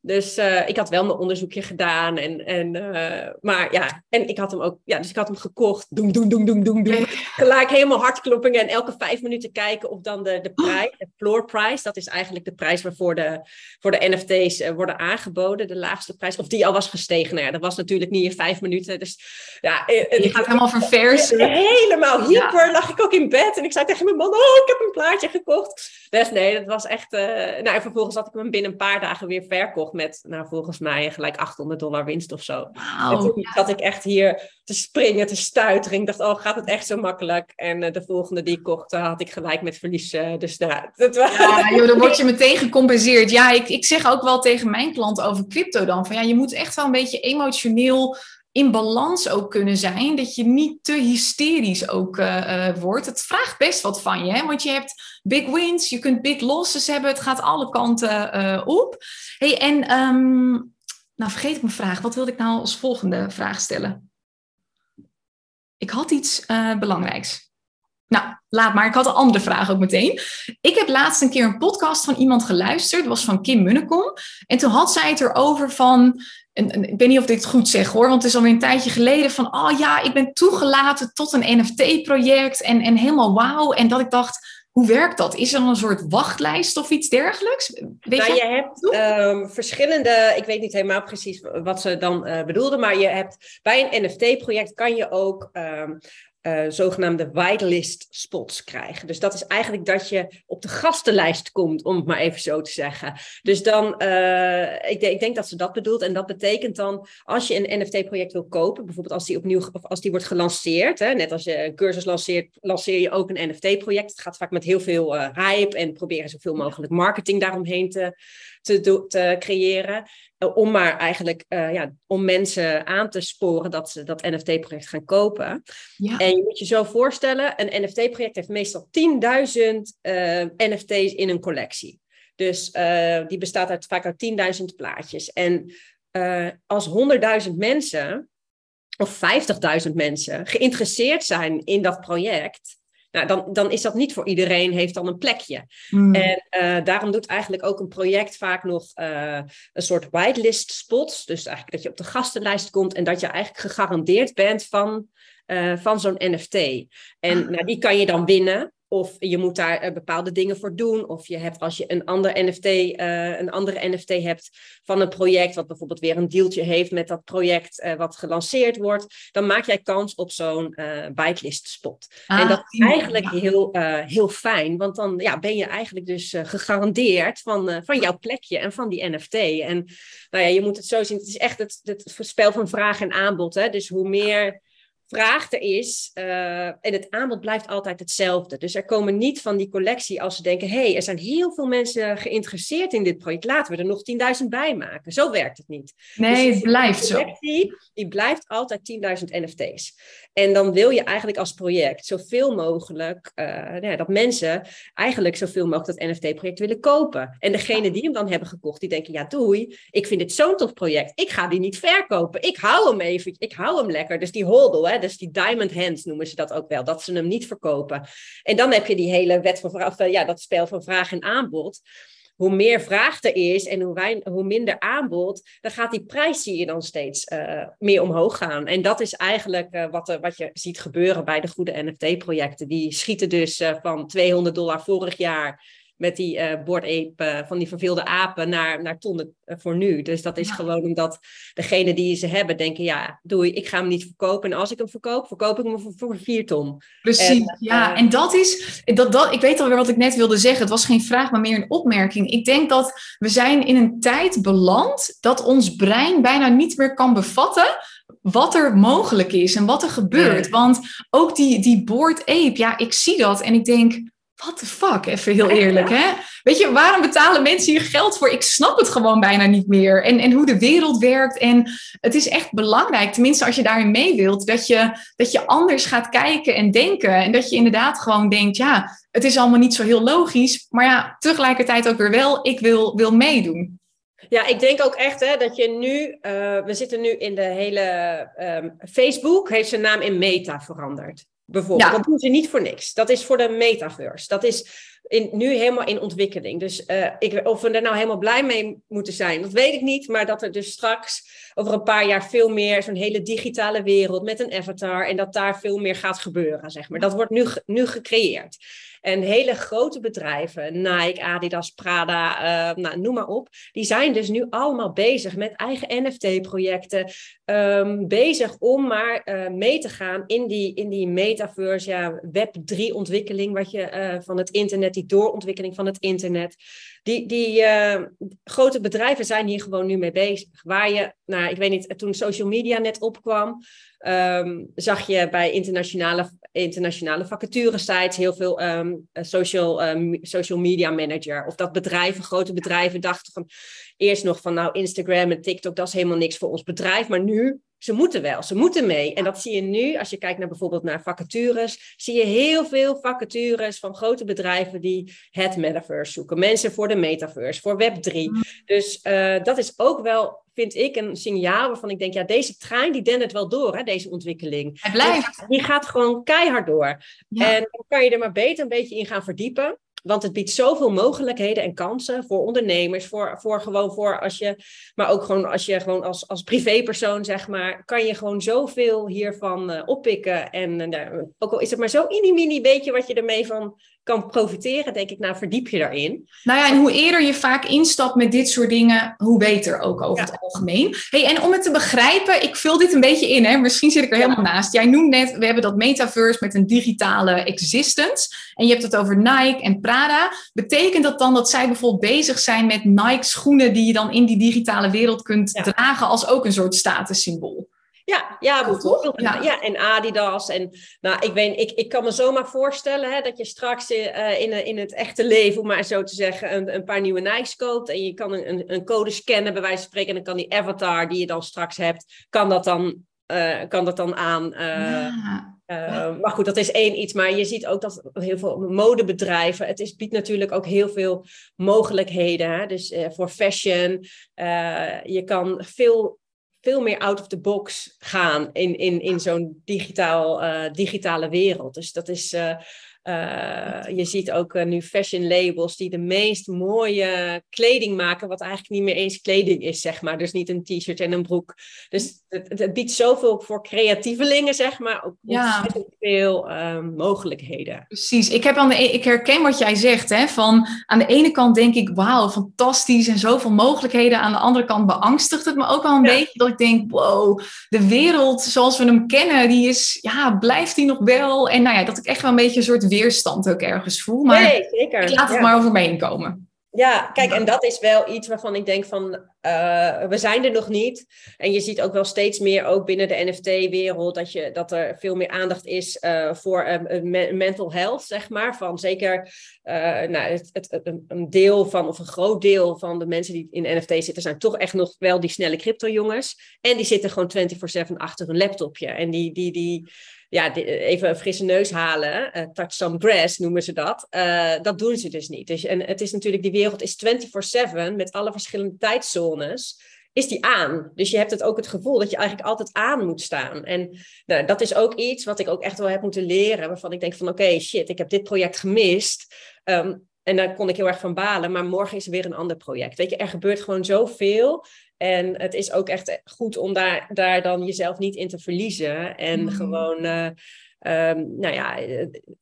Dus uh, ik had wel mijn onderzoekje gedaan. En, en, uh, maar ja, en ik had hem ook, ja, dus ik had hem gekocht. Doem, doem, doem, doem, doem, doem. Gelijk helemaal hartkloppingen. En elke vijf minuten kijken of dan de, de prijs, de floor price, dat is eigenlijk de prijs waarvoor de, voor de NFT's uh, worden aangeboden, de laagste prijs, of die al was gestegen. Nou ja, dat was natuurlijk niet in vijf minuten. Dus ja, je gaat helemaal verversen. Helemaal hyper, ja. lag ik ook in bed. En ik zei tegen mijn man, oh, ik heb een plaatje gekocht. Dus nee, dat was echt, nou en vervolgens had ik hem binnen een paar dagen weer verkocht met, nou, volgens mij gelijk 800 dollar winst of zo. Wow. En toen zat ik echt hier te springen, te stuiteren. Ik dacht, oh, gaat het echt zo makkelijk? En uh, de volgende die ik kocht, uh, had ik gelijk met verlies. Uh, dus daar. Dat was... Ja, joh, dan word je meteen gecompenseerd. Ja, ik, ik zeg ook wel tegen mijn klanten over crypto dan, van ja, je moet echt wel een beetje emotioneel in balans ook kunnen zijn. Dat je niet te hysterisch ook uh, uh, wordt. Het vraagt best wat van je. Hè? Want je hebt big wins, je kunt big losses hebben. Het gaat alle kanten uh, op. Hey, en um, nou vergeet ik mijn vraag. Wat wilde ik nou als volgende vraag stellen? Ik had iets belangrijks. Nou, laat maar. Ik had een andere vraag ook meteen. Ik heb laatst een keer een podcast van iemand geluisterd. Dat was van Kim Munnekom. En toen had zij het erover van en, en, ik weet niet of ik het goed zeg hoor, want het is alweer een tijdje geleden van, oh ja, ik ben toegelaten tot een NFT-project en, en helemaal wauw. En dat ik dacht, hoe werkt dat? Is er een soort wachtlijst of iets dergelijks? Weet nou, je, je hebt um, verschillende, ik weet niet helemaal precies wat ze dan uh, bedoelden, maar je hebt bij een NFT-project kan je ook um, uh, zogenaamde whitelist spots krijgen. Dus dat is eigenlijk dat je op de gastenlijst komt, om het maar even zo te zeggen. Dus dan, uh, ik, ik, denk dat ze dat bedoelt. En dat betekent dan, als je een NFT-project wil kopen, bijvoorbeeld als die opnieuw, of als die wordt gelanceerd, hè, net als je een cursus lanceert, lanceer je ook een NFT-project. Het gaat vaak met heel veel uh, hype en proberen zoveel mogelijk marketing daaromheen te, te, te creëren. Eh, om maar eigenlijk uh, ja, om mensen aan te sporen dat ze dat NFT-project gaan kopen. Ja. En je moet je zo voorstellen, een NFT-project heeft meestal 10.000 uh, NFT's in een collectie. Dus uh, die bestaat uit, vaak uit 10.000 plaatjes. En als 100.000 mensen of 50.000 mensen geïnteresseerd zijn in dat project, nou, dan, dan is dat niet voor iedereen, heeft dan een plekje. Mm. En uh, daarom doet eigenlijk ook een project vaak nog uh, een soort whitelist spots. Dus eigenlijk dat je op de gastenlijst komt en dat je eigenlijk gegarandeerd bent van, uh, van zo'n NFT. En ah. nou, die kan je dan winnen. Of je moet daar uh, bepaalde dingen voor doen. Of je hebt als je een, ander NFT, uh, een andere NFT hebt van een project, wat bijvoorbeeld weer een deeltje heeft met dat project uh, wat gelanceerd wordt, dan maak jij kans op zo'n whitelist spot. Ah, en dat is eigenlijk ja. heel, heel fijn, want dan ja, ben je eigenlijk dus gegarandeerd van, van jouw plekje en van die NFT. En nou ja, je moet het zo zien, het is echt het, het spel van vraag en aanbod. Hè? Dus hoe meer vraag er is uh, en het aanbod blijft altijd hetzelfde. Dus er komen niet van die collectie als ze denken: hé, hey, er zijn heel veel mensen geïnteresseerd in dit project, laten we er nog 10.000 bij maken. Zo werkt het niet. Nee, dus het blijft zo. Die blijft altijd 10.000 NFT's. En dan wil je eigenlijk als project zoveel mogelijk, uh, nou ja, dat mensen eigenlijk zoveel mogelijk dat NFT-project willen kopen. En degene die hem dan hebben gekocht, die denken: ja, doei, ik vind dit zo'n tof project. Ik ga die niet verkopen. Ik hou hem even, ik hou hem lekker. Dus die hodel, hè, dus die diamond hands noemen ze dat ook wel, dat ze hem niet verkopen. En dan heb je die hele wet van vraag, ja, dat spel van vraag en aanbod hoe meer vraag er is en hoe, hoe minder aanbod, dan gaat die prijs zie je dan steeds uh, meer omhoog gaan. En dat is eigenlijk uh, wat, wat je ziet gebeuren bij de goede NFT-projecten. Die schieten dus van 200 dollar vorig jaar met die uh, van die verveelde apen naar, naar tonnen eh, voor nu. Dus dat is gewoon omdat degene die ze hebben denken, ja, doei, ik ga hem niet verkopen. En als ik hem verkoop, verkoop ik hem voor, voor vier ton. Precies, ja. En dat is, dat, dat, ik weet alweer wat ik net wilde zeggen. Het was geen vraag, maar meer een opmerking. Ik denk dat we zijn in een tijd beland dat ons brein bijna niet meer kan bevatten wat er mogelijk is en wat er gebeurt. Want ook die, die board ape, ja, ik zie dat en ik denk what the fuck, even heel eerlijk. Hè? Weet je, waarom betalen mensen hier geld voor? Ik snap het gewoon bijna niet meer. En, en hoe de wereld werkt. En het is echt belangrijk, tenminste als je daarin mee wilt, dat je, dat je anders gaat kijken en denken. En dat je inderdaad gewoon denkt, ja, het is allemaal niet zo heel logisch. Maar ja, tegelijkertijd ook weer wel, ik wil, wil meedoen. Ja, ik denk ook echt hè, dat je nu, uh, we zitten nu in de hele, um, Facebook heeft zijn naam in Meta veranderd. Bijvoorbeeld. Dat doen ze niet voor niks. Dat is voor de metaverse. Dat is in, nu helemaal in ontwikkeling. Dus uh, ik, of we er nou helemaal blij mee moeten zijn, dat weet ik niet. Maar dat er dus straks over een paar jaar veel meer zo'n hele digitale wereld met een avatar en dat daar veel meer gaat gebeuren, zeg maar. Dat wordt nu, nu gecreëerd. En hele grote bedrijven, Nike, Adidas, Prada, uh, nou, noem maar op, die zijn dus nu allemaal bezig met eigen NFT-projecten. Um, bezig om maar uh, mee te gaan in die, in die metaverse, ja, Web 3-ontwikkeling wat je, van het internet, die doorontwikkeling van het internet. Die, die grote bedrijven zijn hier gewoon nu mee bezig. Waar je, nou, ik weet niet, toen social media net opkwam, um, zag je bij internationale, internationale vacaturesites heel veel um, social, um, social media manager. Of dat bedrijven, grote bedrijven, dachten van eerst nog van nou Instagram en TikTok, dat is helemaal niks voor ons bedrijf. Maar nu, ze moeten wel, ze moeten mee. En dat zie je nu, als je kijkt naar bijvoorbeeld naar vacatures, zie je heel veel vacatures van grote bedrijven die het metaverse zoeken. Mensen voor de metaverse, voor Web3. Dus uh, dat is ook wel vind ik een signaal waarvan ik denk, ja, deze trein die dendert wel door, hè, deze ontwikkeling. Hij blijft. Die gaat gewoon keihard door. En dan kan je er maar beter een beetje in gaan verdiepen. Want het biedt zoveel mogelijkheden en kansen voor ondernemers, voor, voor gewoon voor als je, maar ook gewoon als je gewoon als, als privépersoon, zeg maar, kan je gewoon zoveel hiervan uh, oppikken. En uh, ook al is het maar zo mini-mini beetje wat je ermee van kan profiteren, denk ik, nou verdiep je daarin. Nou ja, en hoe eerder je vaak instapt met dit soort dingen, hoe beter ook over het algemeen. Hey, en om het te begrijpen, ik vul dit een beetje in, hè? misschien zit ik er helemaal naast. Jij noemt net, we hebben dat metaverse met een digitale existence. En je hebt het over Nike en Prada. Betekent dat dan dat zij bijvoorbeeld bezig zijn met Nike schoenen die je dan in die digitale wereld kunt dragen als ook een soort statussymbool? Ja, ja bijvoorbeeld. Ja. ja. en Adidas. En nou, ik, weet, ik, ik kan me zomaar voorstellen hè, dat je straks uh, in, in het echte leven, om maar zo te zeggen, een, een paar nieuwe Nikes koopt. En je kan een, een code scannen, bij wijze van spreken. En dan kan die avatar die je dan straks hebt, kan dat dan, uh, kan dat dan aan. Uh, ja. maar goed, dat is één iets. Maar je ziet ook dat heel veel modebedrijven. Het is, biedt natuurlijk ook heel veel mogelijkheden. Hè? Dus voor fashion. je kan veel veel meer out of the box gaan in, in, in zo'n digitaal, uh, digitale wereld. Dus dat is, uh, uh, je ziet ook nu fashion labels die de meest mooie kleding maken, wat eigenlijk niet meer eens kleding is, zeg maar. Dus niet een t-shirt en een broek. Dus het, het, biedt zoveel voor creatievelingen, zeg maar, ook ja. veel um, mogelijkheden. Precies. Ik, heb aan de, e-, ik herken wat jij zegt, hè, van aan de ene kant denk ik, wauw, fantastisch en zoveel mogelijkheden. Aan de andere kant beangstigt het me ook wel een beetje, dat ik denk, wow, de wereld zoals we hem kennen, die is, ja, blijft die nog wel? En nou ja, dat ik echt wel een beetje een soort weerstand ook ergens voel. Maar nee, zeker. ik laat het maar over me heen komen. Ja, kijk, en dat is wel iets waarvan ik denk van, uh, we zijn er nog niet. En je ziet ook wel steeds meer, ook binnen de NFT-wereld, dat, je, dat er veel meer aandacht is uh, voor uh, mental health, zeg maar. Van zeker nou, het, het, een deel van, of een groot deel van de mensen die in NFT zitten, zijn toch echt nog wel die snelle crypto-jongens. En die zitten gewoon 24-7 achter een laptopje. En die, die, die, ja, even een frisse neus halen, uh, touch some grass noemen ze dat. Uh, dat doen ze dus niet. Dus, en het is natuurlijk, die wereld is 24-7 met alle verschillende tijdzones. Is die aan? Dus je hebt het ook het gevoel dat je eigenlijk altijd aan moet staan. En nou, dat is ook iets wat ik ook echt wel heb moeten leren. Waarvan ik denk van oké, shit, ik heb dit project gemist. Um, en daar kon ik heel erg van balen. Maar morgen is er weer een ander project. Weet je, er gebeurt gewoon zoveel. En het is ook echt goed om daar, daar dan jezelf niet in te verliezen. En mm. gewoon, uh, um, nou ja,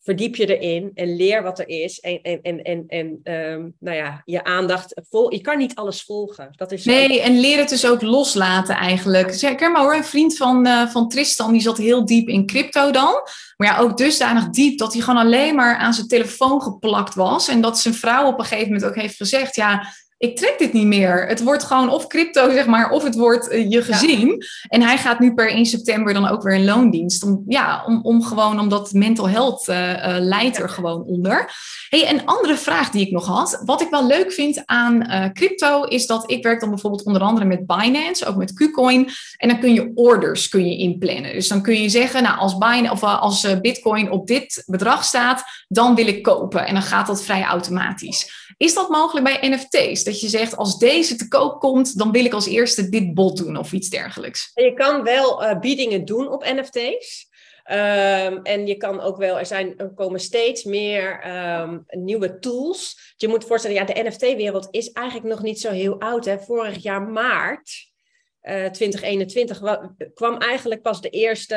verdiep je erin en leer wat er is. En, en, en, en, en um, nou ja, je aandacht vol. Je kan niet alles volgen. Dat is nee, en leer het dus ook loslaten eigenlijk. Zeg, maar hoor, een vriend van, uh, van Tristan, die zat heel diep in crypto dan. Maar ja, ook dusdanig diep dat hij gewoon alleen maar aan zijn telefoon geplakt was. En dat zijn vrouw op een gegeven moment ook heeft gezegd: Ja, ik trek dit niet meer. Het wordt gewoon of crypto, zeg maar, of het wordt uh, je gezin. En hij gaat nu per 1 september dan ook weer in loondienst. Om, ja, om, om gewoon, omdat mental health uh, uh, leidt er gewoon onder. Hey, een andere vraag die ik nog had. Wat ik wel leuk vind aan crypto, is dat ik werk dan bijvoorbeeld onder andere met Binance, ook met KuCoin. En dan kun je orders kun je inplannen. Dus dan kun je zeggen, nou, als, Binance, of, als Bitcoin op dit bedrag staat, dan wil ik kopen. En dan gaat dat vrij automatisch. Is dat mogelijk bij NFT's? Dat je zegt, als deze te koop komt, dan wil ik als eerste dit bot doen of iets dergelijks. Je kan wel uh, biedingen doen op NFT's. Um, en je kan ook wel, er, zijn, er komen steeds meer um, nieuwe tools. Je moet voorstellen, ja, de NFT-wereld is eigenlijk nog niet zo heel oud. Hè? Vorig jaar maart uh, 2021 kwam eigenlijk pas de eerste,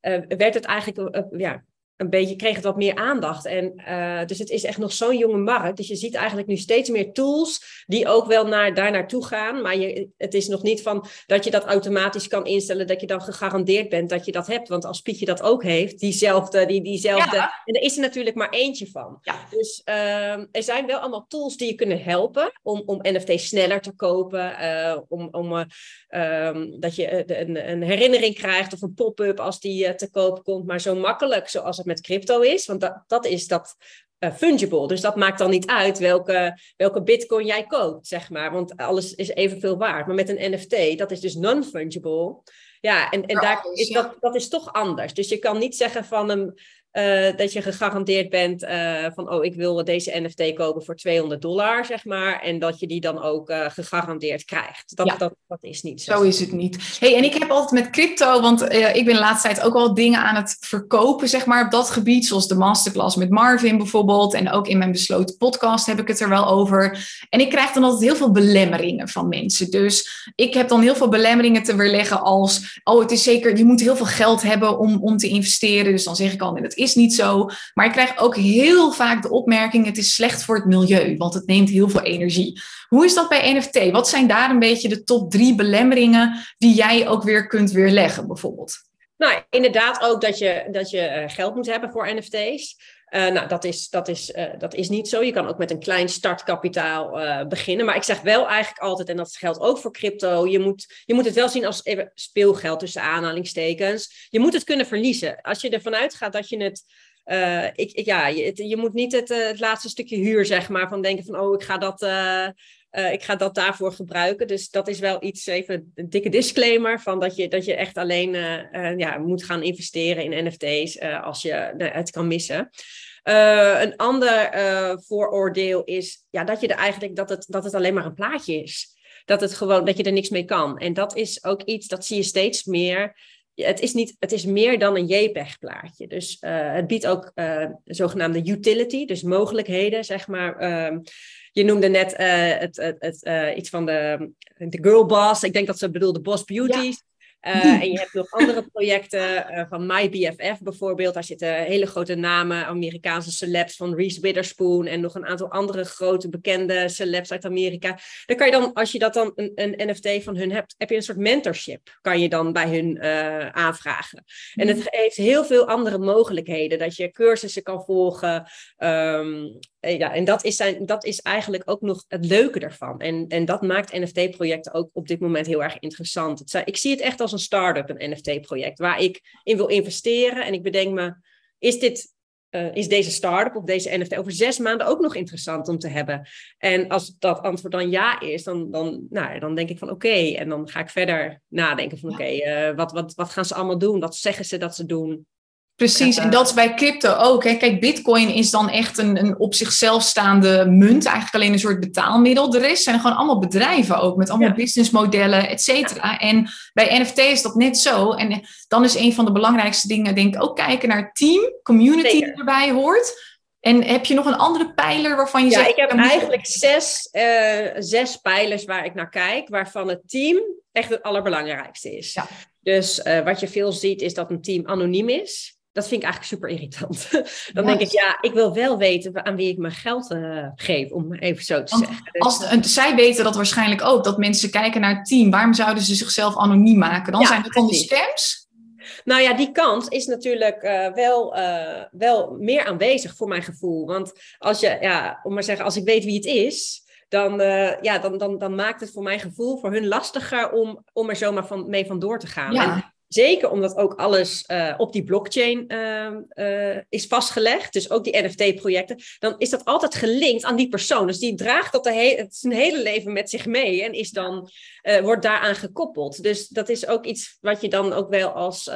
uh, werd het eigenlijk, ja, een beetje kreeg het wat meer aandacht. En, uh, dus het is echt nog zo'n jonge markt. Dus je ziet eigenlijk nu steeds meer tools die ook wel naar, daar naartoe gaan. Maar je, het is nog niet van dat je dat automatisch kan instellen, dat je dan gegarandeerd bent dat je dat hebt. Want als Pietje dat ook heeft, diezelfde, die, diezelfde. En er is er natuurlijk maar eentje van. Ja. Dus uh, er zijn wel allemaal tools die je kunnen helpen om, om NFT sneller te kopen. Uh, om, om um, dat je een, een, herinnering krijgt of een pop-up als die te koop komt. Maar zo makkelijk zoals het met crypto is. Want dat, dat is dat uh, fungible. Dus dat maakt dan niet uit welke, welke bitcoin jij koopt, zeg maar. Want alles is evenveel waard. Maar met een NFT, dat is dus non-fungible. Ja, en, en daar is, dat, dat is toch anders. Dus je kan niet zeggen van een, uh, dat je gegarandeerd bent uh, van, oh, ik wil deze NFT kopen voor 200 dollar, zeg maar. En dat je die dan ook uh, gegarandeerd krijgt. Dat, dat, dat is niet zo. Zo is het niet. hey, en ik heb altijd met crypto, want ik ben de laatste tijd ook wel dingen aan het verkopen, zeg maar, op dat gebied. Zoals de masterclass met Marvin bijvoorbeeld. En ook in mijn besloten podcast heb ik het er wel over. En ik krijg dan altijd heel veel belemmeringen van mensen. Dus ik heb dan heel veel belemmeringen te weerleggen als, oh, het is zeker, je moet heel veel geld hebben om, om te investeren. Dus dan zeg ik al, het is niet zo. Maar ik krijg ook heel vaak de opmerking: het is slecht voor het milieu, want het neemt heel veel energie. Hoe is dat bij NFT? Wat zijn daar een beetje de top drie belemmeringen die jij ook weer kunt weerleggen, bijvoorbeeld? Nou, inderdaad ook dat je, dat je eh, geld moet hebben voor NFT's. Eh, nou, dat is, dat, is, uh, dat is niet zo. Je kan ook met een klein startkapitaal uh, beginnen. Maar ik zeg wel eigenlijk altijd, en dat geldt ook voor crypto, je moet, je moet het wel zien als even speelgeld tussen aanhalingstekens. Je moet het kunnen verliezen. Als je ervan uitgaat dat je het. ik, ja, je, je, moet niet het, het laatste stukje huur, zeg maar, van denken van, oh, ik ga dat. Uh, ik ga dat daarvoor gebruiken. Dus dat is wel iets, even een dikke disclaimer, van dat je, dat je echt alleen uh, uh, ja, moet gaan investeren in NFT's als je het kan missen. een ander vooroordeel is ja, dat je er eigenlijk dat het, dat het alleen maar een plaatje is. Dat, het gewoon, dat je er niks mee kan. En dat is ook iets, dat zie je steeds meer het is, niet, het is meer dan een JPEG-plaatje. Dus het biedt ook zogenaamde utility, dus mogelijkheden, zeg maar. Uh, je noemde net uh, het, het, het iets van de, de girl boss. Ik denk dat ze bedoelde boss beauties. Uh, en je hebt nog andere projecten van MyBFF bijvoorbeeld. Daar zitten hele grote namen, Amerikaanse celebs van Reese Witherspoon en nog een aantal andere grote bekende celebs uit Amerika. Dan kan je dan, als je dat dan een, een NFT van hun hebt, heb je een soort mentorship, kan je dan bij hun aanvragen. En het heeft heel veel andere mogelijkheden, dat je cursussen kan volgen. Um, ja, en dat is, zijn, dat is eigenlijk ook nog het leuke ervan. En, en dat maakt NFT-projecten ook op dit moment heel erg interessant. Het zijn, ik zie het echt als een start-up, een NFT-project, waar ik in wil investeren. En ik bedenk me, is dit uh, is deze start-up of deze NFT over zes maanden ook nog interessant om te hebben? En als dat antwoord dan ja is, dan, dan, nou, dan denk ik van oké. En dan ga ik verder nadenken van oké, okay, uh, wat, wat, wat gaan ze allemaal doen? Wat zeggen ze dat ze doen? Precies, en dat is bij crypto ook. Hè. Kijk, bitcoin is dan echt een, een op zichzelf staande munt, eigenlijk alleen een soort betaalmiddel. De rest zijn gewoon allemaal bedrijven ook, met allemaal businessmodellen, et cetera. En bij NFT is dat net zo. En dan is een van de belangrijkste dingen, denk ik, ook kijken naar team, community die erbij hoort. En heb je nog een andere pijler waarvan je ja, zegt... ik heb eigenlijk zes, uh, zes pijlers waar ik naar kijk, waarvan het team echt het allerbelangrijkste is. Ja. Dus uh, wat je veel ziet, is dat een team anoniem is. Dat vind ik eigenlijk super irritant. Dan denk ik, ja, ik wil wel weten aan wie ik mijn geld uh, geef, om even zo te Want zeggen. Dus... Als, zij weten dat waarschijnlijk ook, dat mensen kijken naar het team. Waarom zouden ze zichzelf anoniem maken? Dan ja, zijn het dan de scams? Nou ja, die kans is natuurlijk uh, wel, uh, wel meer aanwezig voor mijn gevoel. Want als je, ja, om maar zeggen, als ik weet wie het is, dan, uh, ja, dan, dan, dan maakt het voor mijn gevoel voor hun lastiger om, om er zomaar van, mee vandoor te gaan. Ja. En Zeker omdat ook alles uh, op die blockchain uh, uh, is vastgelegd. Dus ook die NFT-projecten. Dan is dat altijd gelinkt aan die persoon. Dus die draagt dat he zijn hele leven met zich mee. En is dan, wordt daaraan gekoppeld. Dus dat is ook iets wat je dan ook wel als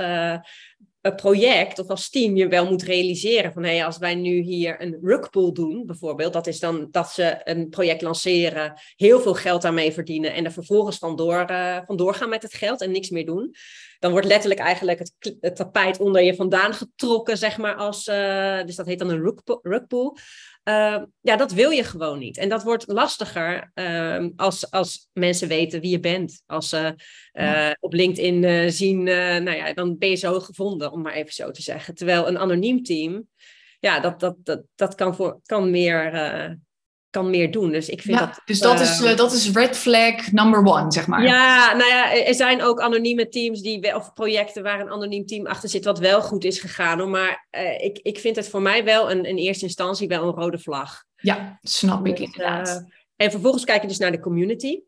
project of als team je wel moet realiseren. Van hey, als wij nu hier een rugpool doen, bijvoorbeeld, dat is dan dat ze een project lanceren, heel veel geld daarmee verdienen en er vervolgens vandoor, uh, vandoor gaan met het geld en niks meer doen. Dan wordt letterlijk eigenlijk het, het tapijt onder je vandaan getrokken, zeg maar, als, uh, dus dat heet dan een rugpool. Uh, ja, dat wil je gewoon niet. En dat wordt lastiger uh, als, als mensen weten wie je bent. Als ze ja. op LinkedIn zien, nou ja, dan ben je zo gevonden, om maar even zo te zeggen. Terwijl een anoniem team, ja, dat, dat, dat, dat kan, voor, kan meer kan meer doen. Dus ik vind ja, dat. Dus dat, uh, is, uh, dat is red flag number one, zeg maar. Ja, nou ja, er zijn ook anonieme teams die of projecten waar een anoniem team achter zit, wat wel goed is gegaan. Hoor. Maar uh, ik, ik vind het voor mij wel een, in eerste instantie wel een rode vlag. Ja, snap ik inderdaad. en vervolgens kijk je dus naar de community.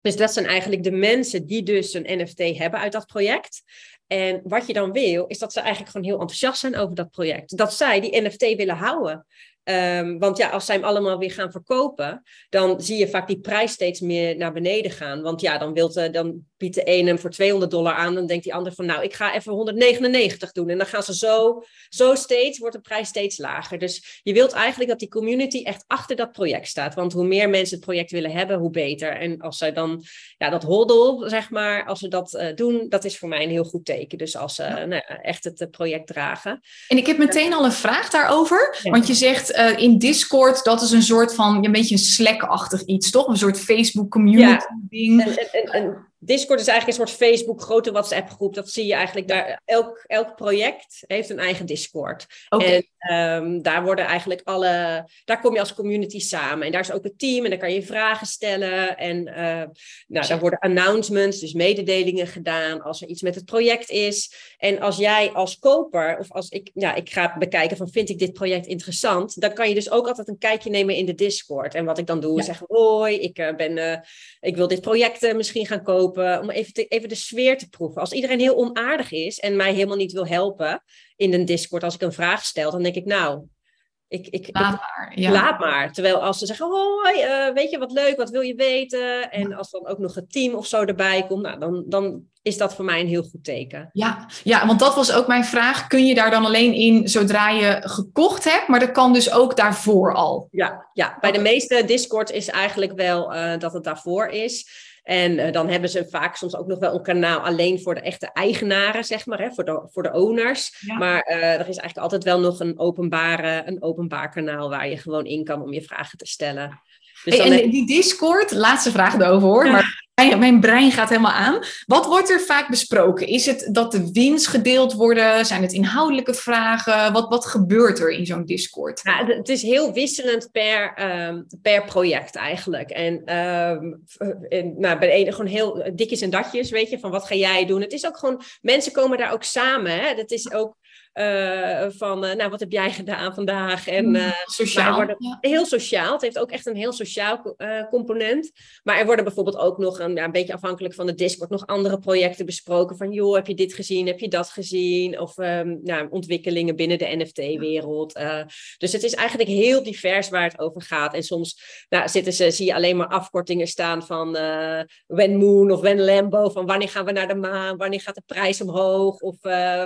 Dus dat zijn eigenlijk de mensen die dus een NFT hebben uit dat project. En wat je dan wil, is dat ze eigenlijk gewoon heel enthousiast zijn over dat project. Dat zij die NFT willen houden. Um, want ja, als zij hem allemaal weer gaan verkopen, dan zie je vaak die prijs steeds meer naar beneden gaan. Want ja, dan, wilt, uh, dan biedt de ene hem voor 200 dollar aan, dan denkt die ander van nou, ik ga even 199 doen. En dan gaan ze zo, zo steeds, wordt de prijs steeds lager. Dus je wilt eigenlijk dat die community echt achter dat project staat. Want hoe meer mensen het project willen hebben, hoe beter. En als zij dan, ja, dat hoddel, zeg maar, als ze dat uh, doen, dat is voor mij een heel goed teken. Dus als ze uh, nou, echt het project dragen. En ik heb meteen al een vraag daarover, ja. want je zegt uh, in Discord, dat is een soort van, een beetje een Slack-achtig iets, toch? Een soort Facebook community ja. ding. En, en, en, Discord is eigenlijk een soort Facebook, grote WhatsApp groep. Dat zie je eigenlijk daar. Elk, elk project heeft een eigen Discord. Okay. En um, daar worden eigenlijk alle. Daar kom je als community samen. En daar is ook het team en dan kan je vragen stellen. En uh, nou, daar worden announcements, dus mededelingen gedaan als er iets met het project is. En als jij als koper, of als ik, ja, ik ga bekijken van vind ik dit project interessant, dan kan je dus ook altijd een kijkje nemen in de Discord. En wat ik dan doe, ja. is zeggen: hoi, ik uh, ben, uh, ik wil dit project misschien gaan kopen om even, te, even de sfeer te proeven. Als iedereen heel onaardig is en mij helemaal niet wil helpen in een Discord als ik een vraag stel, dan denk ik, nou, ik, ik, laat, maar, ja. laat maar. Terwijl als ze zeggen, hoi, uh, weet je wat leuk, wat wil je weten? En als dan ook nog het team of zo erbij komt, nou, dan, dan is dat voor mij een heel goed teken. Ja, ja, want dat was ook mijn vraag. Kun je daar dan alleen in zodra je gekocht hebt? Maar dat kan dus ook daarvoor al? Ja, ja. bij de meeste Discord is eigenlijk wel uh, dat het daarvoor is. En uh, dan hebben ze vaak soms ook nog wel een kanaal alleen voor de echte eigenaren, zeg maar, hè, voor, de, voor de owners. Ja. Maar uh, er is eigenlijk altijd wel nog een, openbare, een openbaar kanaal waar je gewoon in kan om je vragen te stellen. Dus hey, en heb... die Discord, laatste vraag erover hoor, ja. maar mijn brein gaat helemaal aan. Wat wordt er vaak besproken? Is het dat de winst gedeeld worden? Zijn het inhoudelijke vragen? Wat, wat gebeurt er in zo'n Discord? Ja, het is heel wisselend per, ehm, per project eigenlijk. En, um, nou, bij de ene gewoon heel dikjes en datjes, weet je, van wat ga jij doen? Het is ook gewoon, mensen komen daar ook samen. Hè? Dat is ook uh, van, uh, nou, wat heb jij gedaan vandaag? En, uh, sociaal. Worden, ja. Heel sociaal. Het heeft ook echt een heel sociaal component. Maar er worden bijvoorbeeld ook nog, een, ja, een beetje afhankelijk van de Discord, nog andere projecten besproken. Van, joh, heb je dit gezien? Heb je dat gezien? Of um, nou, ontwikkelingen binnen de NFT-wereld. dus het is eigenlijk heel divers waar het over gaat. En soms nou, zitten ze, zie je alleen maar afkortingen staan van When Moon of When Lambo. Van wanneer gaan we naar de maan? Wanneer gaat de prijs omhoog? Of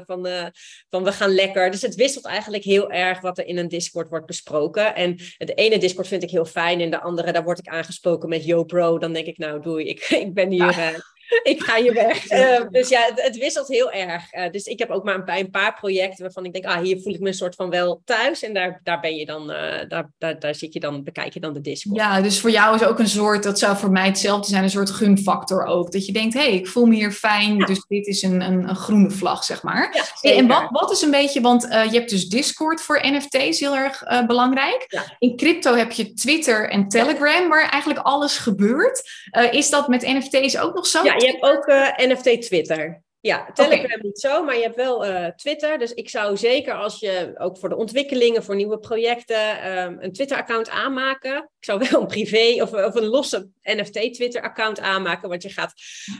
van, van we gaan lekker. Dus het wisselt eigenlijk heel erg wat er in een Discord wordt besproken. En het ene Discord vind ik heel fijn en de andere, daar word ik aangesproken met Yo bro. Dan denk ik, nou doei, ik, ik ben hier... Ja. Ik ga je weg. Uh, dus ja, het, het, wisselt heel erg. Uh, dus ik heb ook maar een, bij een paar projecten waarvan ik denk, ah, hier voel ik me een soort van wel thuis. En daar, daar ben je dan, uh, daar, daar, daar zit je dan, bekijk je dan de Discord. Ja, dus voor jou is ook een soort, dat zou voor mij hetzelfde zijn, een soort gunfactor ook. Dat je denkt, hé, hey, ik voel me hier fijn, ja. dus dit is een, een, een, groene vlag, zeg maar. Ja, en wat, wat is een beetje, want je hebt dus Discord voor NFT's, heel erg belangrijk. Ja. In crypto heb je Twitter en Telegram, waar eigenlijk alles gebeurt. is dat met NFT's ook nog zo? Je hebt ook uh, NFT Twitter. Ja, Telegram okay. niet zo, maar je hebt wel uh, Twitter. Dus ik zou zeker als je ook voor de ontwikkelingen, voor nieuwe projecten, um, een Twitter-account aanmaken. Ik zou wel een privé of, of een losse NFT-Twitter-account aanmaken, want je gaat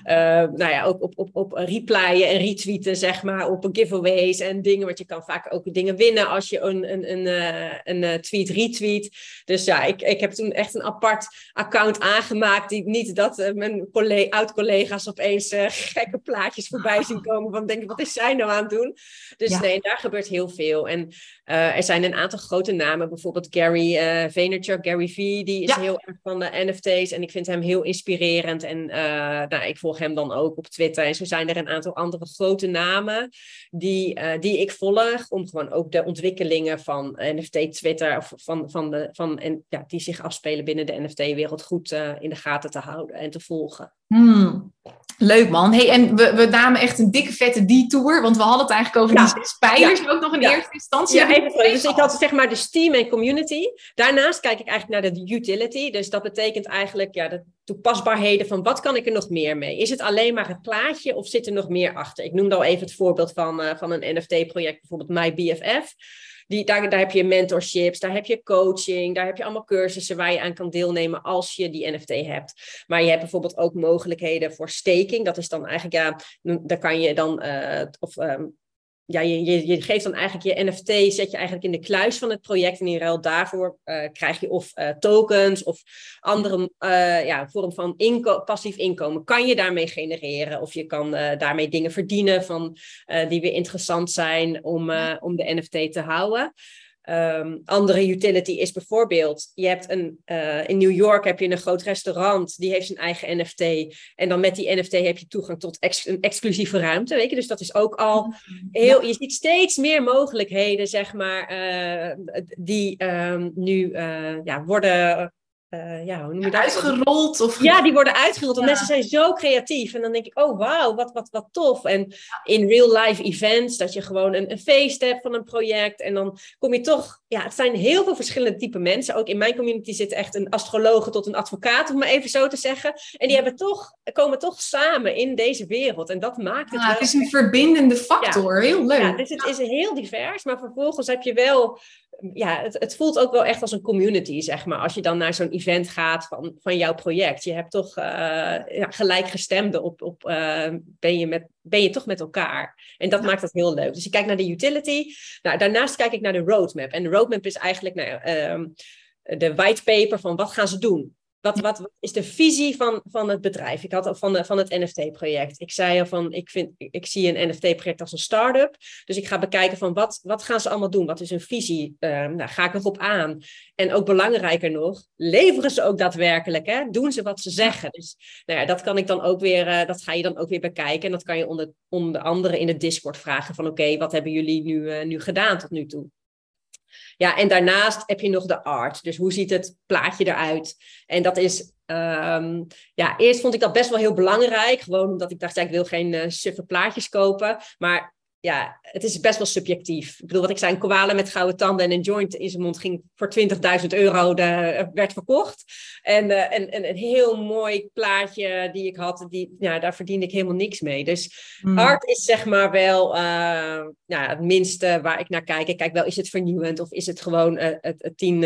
uh, nou ja, ook op, op, op replyen en retweeten, zeg maar, op giveaways en dingen. Want je kan vaak ook dingen winnen als je een, een, een, uh, een tweet retweet. Dus ja, ik, ik heb toen echt een apart account aangemaakt, die niet dat mijn collega, oud-collega's opeens gekke plaatjes voorbij zien komen van denk wat is zij nou aan het doen? Dus ja. nee, daar gebeurt heel veel. En uh, er zijn een aantal grote namen, bijvoorbeeld Gary uh, Vaynerchuk, Gary V, die is ja. heel erg van de NFT's en ik vind hem heel inspirerend. En uh, nou, ik volg hem dan ook op Twitter. En zo zijn er een aantal andere grote namen die, die ik volg, om gewoon ook de ontwikkelingen van NFT Twitter of van, van de, van, en, ja, die zich afspelen binnen de NFT-wereld goed in de gaten te houden en te volgen. Hmm. Leuk man. Hey, en we, we namen echt een dikke vette detour, want we hadden het eigenlijk over ja. die zes pijlers ja. ook nog in ja. eerste instantie. Ja, even Dus ik had zeg maar de Steam en community. Daarnaast kijk ik eigenlijk naar de utility. Dus dat betekent eigenlijk ja, de toepasbaarheden van wat kan ik er nog meer mee? Is het alleen maar het plaatje of zit er nog meer achter? Ik noemde al even het voorbeeld van, uh, van een NFT-project, bijvoorbeeld MyBFF. Die, daar, heb je mentorships, daar heb je coaching, daar heb je allemaal cursussen waar je aan kan deelnemen als je die NFT hebt. Maar je hebt bijvoorbeeld ook mogelijkheden voor staking. Dat is dan eigenlijk, ja, daar kan je dan, uh, of um, ja, je, je, je, geeft dan eigenlijk je NFT, zet je eigenlijk in de kluis van het project. En in ruil daarvoor uh, krijg je of uh, tokens of andere uh, ja, vorm van passief inkomen. Kan je daarmee genereren? Of je kan daarmee dingen verdienen van, die weer interessant zijn om, om de NFT te houden. Um, andere utility is bijvoorbeeld, je hebt een, uh, in New York heb je een groot restaurant, die heeft zijn eigen NFT. En dan met die NFT heb je toegang tot ex een exclusieve ruimte, weet je. Dus dat is ook al mm, heel, je ziet steeds meer mogelijkheden, zeg maar, uh, die um, nu uh, ja, worden uh, ja, hoe noem je dat? Uitgerold? Of... Ja, die worden uitgerold. Want ja. mensen zijn zo creatief. En dan denk ik, oh wauw, wat, wat, wat tof. En in real-life events, dat je gewoon een, een feest hebt van een project. En dan kom je toch... Ja, het zijn heel veel verschillende type mensen. Ook in mijn community zit echt een astrologe tot een advocaat, om maar even zo te zeggen. En die hebben toch, komen toch samen in deze wereld. En dat maakt het ja, wel... Het is een verbindende factor. Heel leuk. Ja, dus het is heel divers. Maar vervolgens heb je wel ja, het, het, voelt ook wel echt als een community, zeg maar. Als je dan naar zo'n event gaat van, van jouw project. Je hebt toch uh, ja, gelijkgestemden op, op uh, ben, je met, ben je toch met elkaar. En dat ja. maakt het heel leuk. Dus je kijkt naar de utility. Nou, daarnaast kijk ik naar de roadmap. En de roadmap is eigenlijk nou, uh, de whitepaper van wat gaan ze doen. Wat, wat, wat, is de visie van, van het bedrijf? Ik had al van, de, van het NFT-project. Ik zei al van, ik, vind, ik zie een NFT-project als een start-up. Dus ik ga bekijken van, wat, wat gaan ze allemaal doen? Wat is hun visie? Uh, nou, ga ik erop aan? En ook belangrijker nog, leveren ze ook daadwerkelijk? Hè? Doen ze wat ze zeggen? Dus nou ja, dat kan ik dan ook weer, uh, dat ga je dan ook weer bekijken. En dat kan je onder, onder andere in de Discord vragen van, oké, okay, wat hebben jullie nu, uh, nu gedaan tot nu toe? Ja, en daarnaast heb je nog de art. Dus hoe ziet het plaatje eruit? En dat is Ehm, ja, eerst vond ik dat best wel heel belangrijk. Gewoon omdat ik dacht, ja, ik wil geen uh, suffe plaatjes kopen. Maar ja, het is best wel subjectief. Ik bedoel, wat ik zei, een koala met gouden tanden en een joint in zijn mond ging voor 20.000 euro, de, werd verkocht. En, uh, en, en, een heel mooi plaatje die ik had, die, ja, daar verdiende ik helemaal niks mee. Dus hmm. art is zeg maar wel uh, ja, het minste waar ik naar kijk. Ik kijk wel, is het vernieuwend of is het gewoon uh, het, het tien,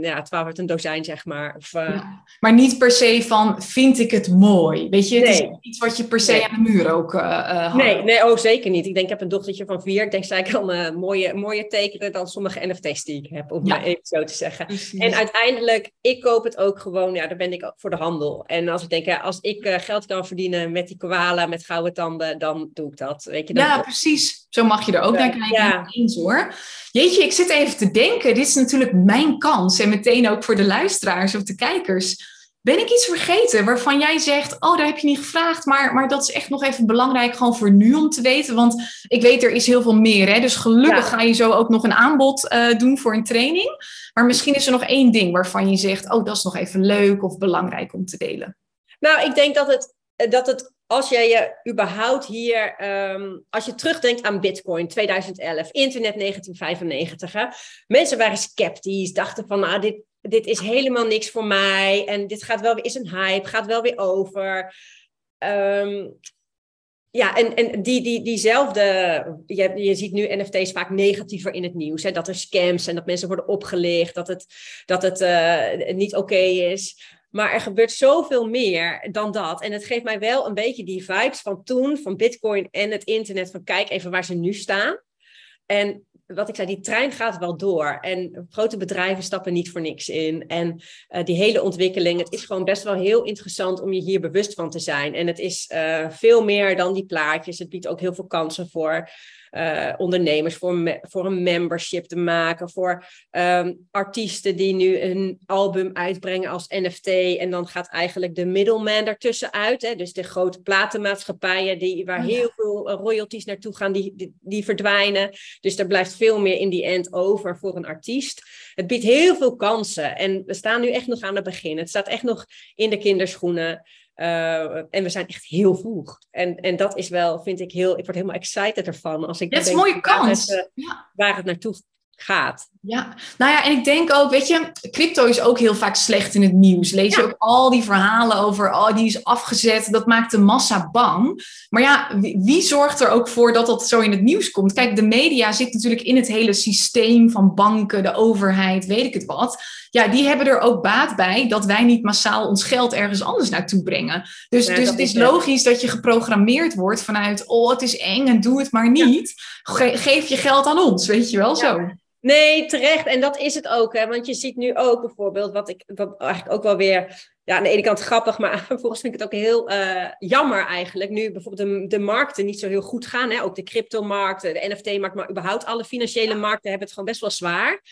ja, twaalf uit een dozijn, zeg maar. Of, ja. Maar niet per se van, vind ik het mooi? Weet je, het nee. is iets wat je per se nee. aan de muur ook had. Nee, nee, oh zeker niet. Ik denk, ik heb een dochtertje van vier. Ik denk, zij kan uh, mooie, mooie tekenen dan sommige NFT's die ik heb, om ja. maar even zo te zeggen. En uiteindelijk, ik koop het ook gewoon, ja, daar ben ik voor de handel. En als ik denk, ja, als ik uh, geld kan verdienen met die koala, met gouden tanden, dan doe ik dat. Weet je, dan ja, precies. Zo mag je er ook naar kijken. Ja. Eens, hoor. Jeetje, ik zit even te denken. Dit is natuurlijk mijn kans. En meteen ook voor de luisteraars of de kijkers ben ik iets vergeten waarvan jij zegt, oh, daar heb je niet gevraagd, maar, maar dat is echt nog even belangrijk gewoon voor nu om te weten, want ik weet er is heel veel meer, hè? dus gelukkig ga je zo ook nog een aanbod uh, doen voor een training, maar misschien is er nog één ding waarvan je zegt, oh, dat is nog even leuk of belangrijk om te delen. Nou, ik denk dat het, dat het als jij je überhaupt hier, um, als je terugdenkt aan Bitcoin 2011, internet 1995, hè, mensen waren sceptisch, dachten van, nou, dit, dit is helemaal niks voor mij en dit gaat wel weer, is een hype, gaat wel weer over. Um, ja, en, en die, die, diezelfde, je, je ziet nu NFT's vaak negatiever in het nieuws. Hè? Dat er scams zijn, dat mensen worden opgelicht, dat het, dat het uh, niet oké is. Maar er gebeurt zoveel meer dan dat. En het geeft mij wel een beetje die vibes van toen, van Bitcoin en het internet. Van kijk even waar ze nu staan. En wat ik zei, die trein gaat wel door. En grote bedrijven stappen niet voor niks in. En uh, die hele ontwikkeling, het is gewoon best wel heel interessant om je hier bewust van te zijn. En het is uh, veel meer dan die plaatjes. Het biedt ook heel veel kansen voor uh, ondernemers voor, voor een membership te maken, voor um, artiesten die nu een album uitbrengen als NFT. En dan gaat eigenlijk de middleman ertussen uit. Hè? Dus de grote platenmaatschappijen die, waar oh heel veel eh, royalties naartoe gaan, die, die, die, verdwijnen. Dus er blijft veel meer in die end over voor een artiest. Het biedt heel veel kansen. En we staan nu echt nog aan het begin. Het staat echt nog in de kinderschoenen. Uh, en we zijn echt heel vroeg. En, en dat is wel, vind ik heel, ik word helemaal excited ervan. Als ik dat is een mooie kans. Waar het, uh, ja. waar het naartoe gaat. Ja, nou ja, en ik denk ook, weet je, crypto is ook heel vaak slecht in het nieuws. Lees je ook al die verhalen over, oh, die is afgezet, dat maakt de massa bang. Maar ja, wie, wie, zorgt er ook voor dat dat zo in het nieuws komt? Kijk, de media zit natuurlijk in het hele systeem van banken, de overheid, weet ik het wat. Ja, die hebben er ook baat bij dat wij niet massaal ons geld ergens anders naartoe brengen. Dus, dus het is logisch dat je geprogrammeerd wordt vanuit, oh, het is eng en doe het maar niet. Ge geef je geld aan ons, weet je wel zo. Nee, terecht. En dat is het ook. Hè? Want je ziet nu ook bijvoorbeeld, wat ik wat eigenlijk ook wel weer, ja, aan de ene kant grappig, maar vervolgens vind ik het ook heel uh, jammer eigenlijk. Nu bijvoorbeeld de, de markten niet zo heel goed gaan. Hè? Ook de cryptomarkt, de NFT-markt, maar überhaupt alle financiële markten hebben het gewoon best wel zwaar.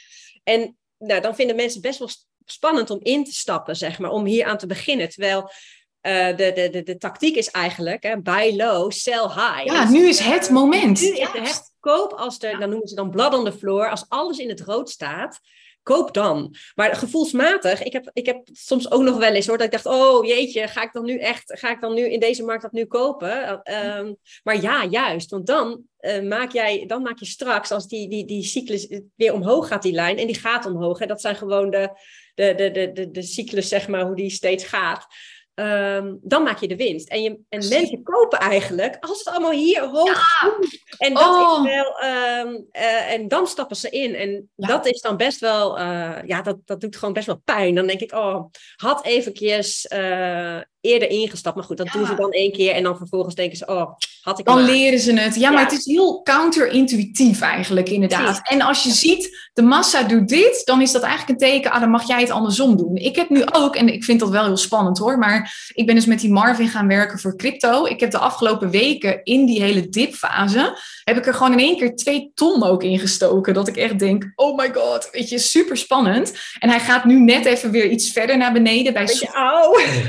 En nou, dan vinden mensen best wel spannend om in te stappen, zeg maar, om hier aan te beginnen. Terwijl uh, de, de, de, de tactiek is eigenlijk hè, buy low, sell high. Ja, nu is het moment. Nu is het koop als er, dan noemen ze dan blood on the floor, als alles in het rood staat, koop dan. Maar gevoelsmatig, ik heb, ik heb soms ook nog wel eens hoor, dat ik dacht, oh jeetje, ga ik dan nu echt, ga ik dan nu in deze markt dat nu kopen? Uh, maar ja, juist, want dan uh, maak jij, dan maak je straks, als die, die, die cyclus weer omhoog gaat, die lijn, en die gaat omhoog, en dat zijn gewoon de, de, de, de, de, de cyclus, zeg maar, hoe die steeds gaat. Um, dan maak je de winst. En, je, en mensen kopen eigenlijk als het allemaal hier hoog ja. En dat oh. is wel. Um, uh, en dan stappen ze in. En ja. dat is dan best wel. Uh, ja, dat, dat doet gewoon best wel pijn. Dan denk ik, oh, had eventjes uh, eerder ingestapt. Maar goed, dat ja. doen ze dan één keer. En dan vervolgens denken ze, oh, had ik Dan maar. leren ze het. Ja, maar het is heel counterintuïtief eigenlijk, inderdaad. Precies. En als je ziet, de massa doet dit, dan is dat eigenlijk een teken, ah, dan mag jij het andersom doen. Ik heb nu ook, en ik vind dat wel heel spannend hoor, maar ik ben dus met die Marvin gaan werken voor crypto. Ik heb de afgelopen weken in die hele dipfase, heb ik er gewoon in één keer twee ton ook ingestoken. Dat ik echt denk, oh my god, weet je, super spannend. En hij gaat nu net even weer iets verder naar beneden. Bij Beetje.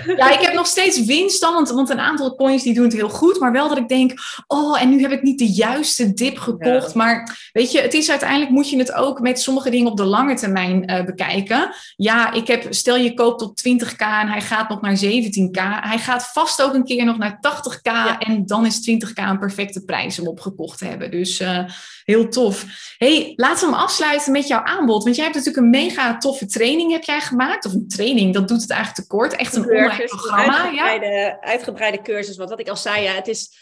Ja, ik heb nog steeds winst dan? Want, want een aantal coins die doen het heel goed, maar wel dat ik denk, oh, en nu heb ik niet de juiste dip gekocht. Maar weet je, het is uiteindelijk moet je het ook met sommige dingen op de lange termijn uh, bekijken. Ja, ik heb, stel je koopt op 20k en hij gaat nog naar 17k. Hij gaat vast ook een keer nog naar 80k en dan is 20k een perfecte prijs om opgekocht te hebben. Dus uh, heel tof. hey, laten we hem afsluiten met jouw aanbod. Want jij hebt natuurlijk een mega toffe training heb jij gemaakt. Of een training, dat doet het eigenlijk tekort. Echt een online programma. Uitgebreide, ja? uitgebreide cursus. Want wat ik al zei, ja, het is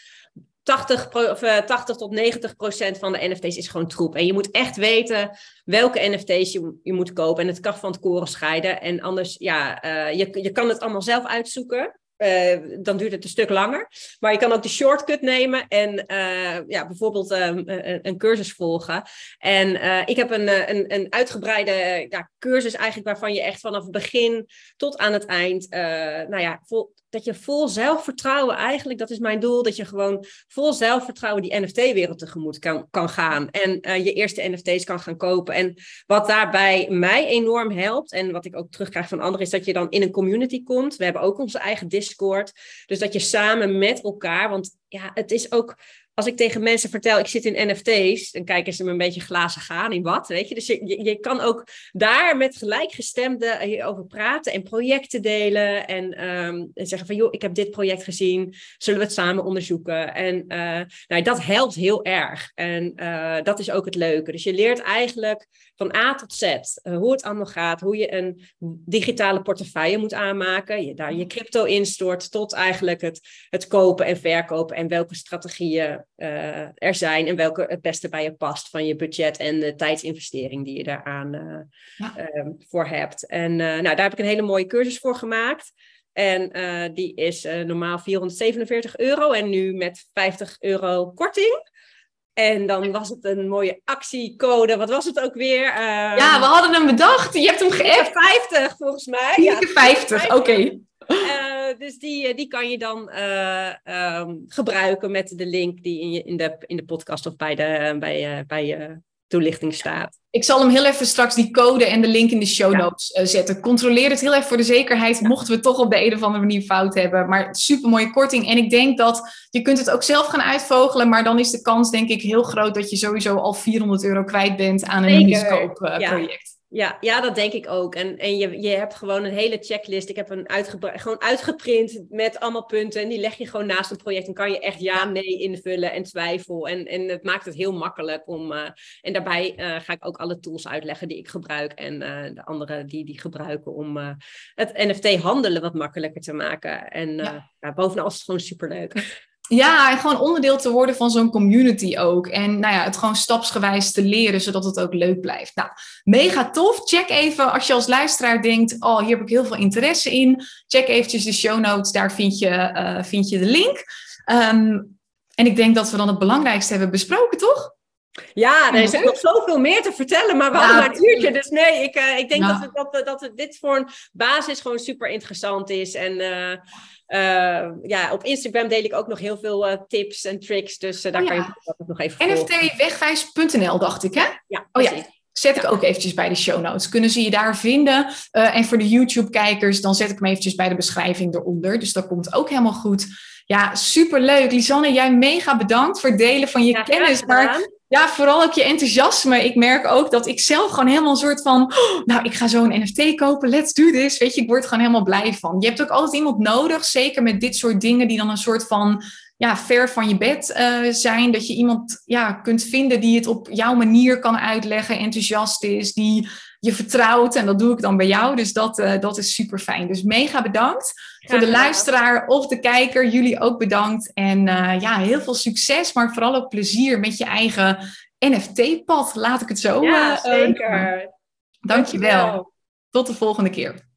80, of, 80 eh, tot 90 procent van de NFT's is gewoon troep. En je moet echt weten welke NFT's je, je moet kopen. En het kan van het koren scheiden. En anders, ja, uh, je, je kan het allemaal zelf uitzoeken. Uh, dan duurt het een stuk langer. Maar je kan ook de shortcut nemen en uh, ja, bijvoorbeeld um, een, cursus volgen. En uh, ik heb een, een, een uitgebreide ja, cursus eigenlijk waarvan je echt vanaf het begin tot aan het eind, nou ja, vol, dat je vol zelfvertrouwen eigenlijk, dat is mijn doel, dat je gewoon vol zelfvertrouwen die NFT-wereld tegemoet kan, kan gaan. En je eerste NFT's kan gaan kopen. En wat daarbij mij enorm helpt, en wat ik ook terugkrijg van anderen, is dat je dan in een community komt. We hebben ook onze eigen Discord. Dus dat je samen met elkaar, want ja, het is ook als ik tegen mensen vertel, ik zit in NFT's, dan kijken ze me een beetje glazen gaan in wat, weet je. Dus je, je, kan ook daar met gelijkgestemden over praten en projecten delen en, um, en, zeggen van, joh, ik heb dit project gezien, zullen we het samen onderzoeken? En uh, nou, dat helpt heel erg en uh, dat is ook het leuke. Dus je leert eigenlijk van A tot Z uh, hoe het allemaal gaat, hoe je een digitale portefeuille moet aanmaken, je daar je crypto instort, tot eigenlijk het, het kopen en verkopen en welke strategieën uh, er zijn en welke het beste bij je past van je budget en de tijdsinvestering die je daaraan uh, ja. um, voor hebt. En nou, daar heb ik een hele mooie cursus voor gemaakt. En die is normaal 447 euro en nu met 50 euro korting. En dan was het een mooie actiecode. Wat was het ook weer? Uh, ja, we hadden hem bedacht. Je hebt hem geëft. 50 volgens mij. Ja, 50, oké. Okay. Uh, dus die, eh, die kan je dan uh, um, gebruiken met de link die in, je, in, de, in de podcast of bij de bij, bij je toelichting staat. Ik zal hem heel even straks die code en de link in de show notes ja. zetten. Controleer het heel even voor de zekerheid, ja. mochten we toch op de een of andere manier fout hebben. Maar super mooie korting. En ik denk dat je kunt het ook zelf gaan uitvogelen, maar dan is de kans denk ik heel groot dat je sowieso al 400 euro kwijt bent aan een miniscoop-project. Ja, ja, dat denk ik ook. En, en je, je hebt gewoon een hele checklist. Ik heb een uitgebreid, gewoon uitgeprint met allemaal punten. En die leg je gewoon naast een project. En kan je echt ja, nee invullen en twijfel. En, en het maakt het heel makkelijk om. Uh, en daarbij uh, ga ik ook alle tools uitleggen die ik gebruik. En uh, de anderen die die gebruiken om het NFT-handelen wat makkelijker te maken. En ja. Ja, bovenal is het gewoon superleuk. Ja, en gewoon onderdeel te worden van zo'n community ook. En nou ja, het gewoon stapsgewijs te leren, zodat het ook leuk blijft. Nou, mega tof. Check even als je als luisteraar denkt, oh, hier heb ik heel veel interesse in. Check eventjes de show notes, daar vind je, uh, vind je de link. Um, en ik denk dat we dan het belangrijkste hebben besproken, toch? Ja, er is nog zoveel meer te vertellen, maar we hadden maar een uurtje. Dus nee, ik, uh, ik denk ja. dat, we, dat, dat dit voor een basis gewoon super interessant is. En uh, uh, ja, op Instagram deel ik ook nog heel veel uh, tips en tricks. Dus uh, daar oh, kan je nog even NFTwegwijs.nl dacht ik, hè? Ja, oh, ja. Zet ik ook eventjes bij de show notes. Kunnen ze je daar vinden? en voor de YouTube-kijkers, dan zet ik hem eventjes bij de beschrijving eronder. Dus dat komt ook helemaal goed. Ja, superleuk. Lisanne, jij mega bedankt voor het delen van je ja, kennis. Maar ja, vooral ook je enthousiasme. Ik merk ook dat ik zelf gewoon helemaal een soort van... Oh, nou, ik ga zo een NFT kopen, let's do this. Weet je, ik word gewoon helemaal blij van. Je hebt ook altijd iemand nodig, zeker met dit soort dingen... die dan een soort van ja, ver van je bed uh, zijn. Dat je iemand ja, kunt vinden die het op jouw manier kan uitleggen, enthousiast is, die je vertrouwt. En dat doe ik dan bij jou. Dus dat, uh, dat is super fijn. Dus mega bedankt. Voor de luisteraar of de kijker, jullie ook bedankt. En uh, ja, heel veel succes, maar vooral ook plezier met je eigen NFT-pad. Laat ik het zo ja, zeker. Dankjewel. Dankjewel. Tot de volgende keer.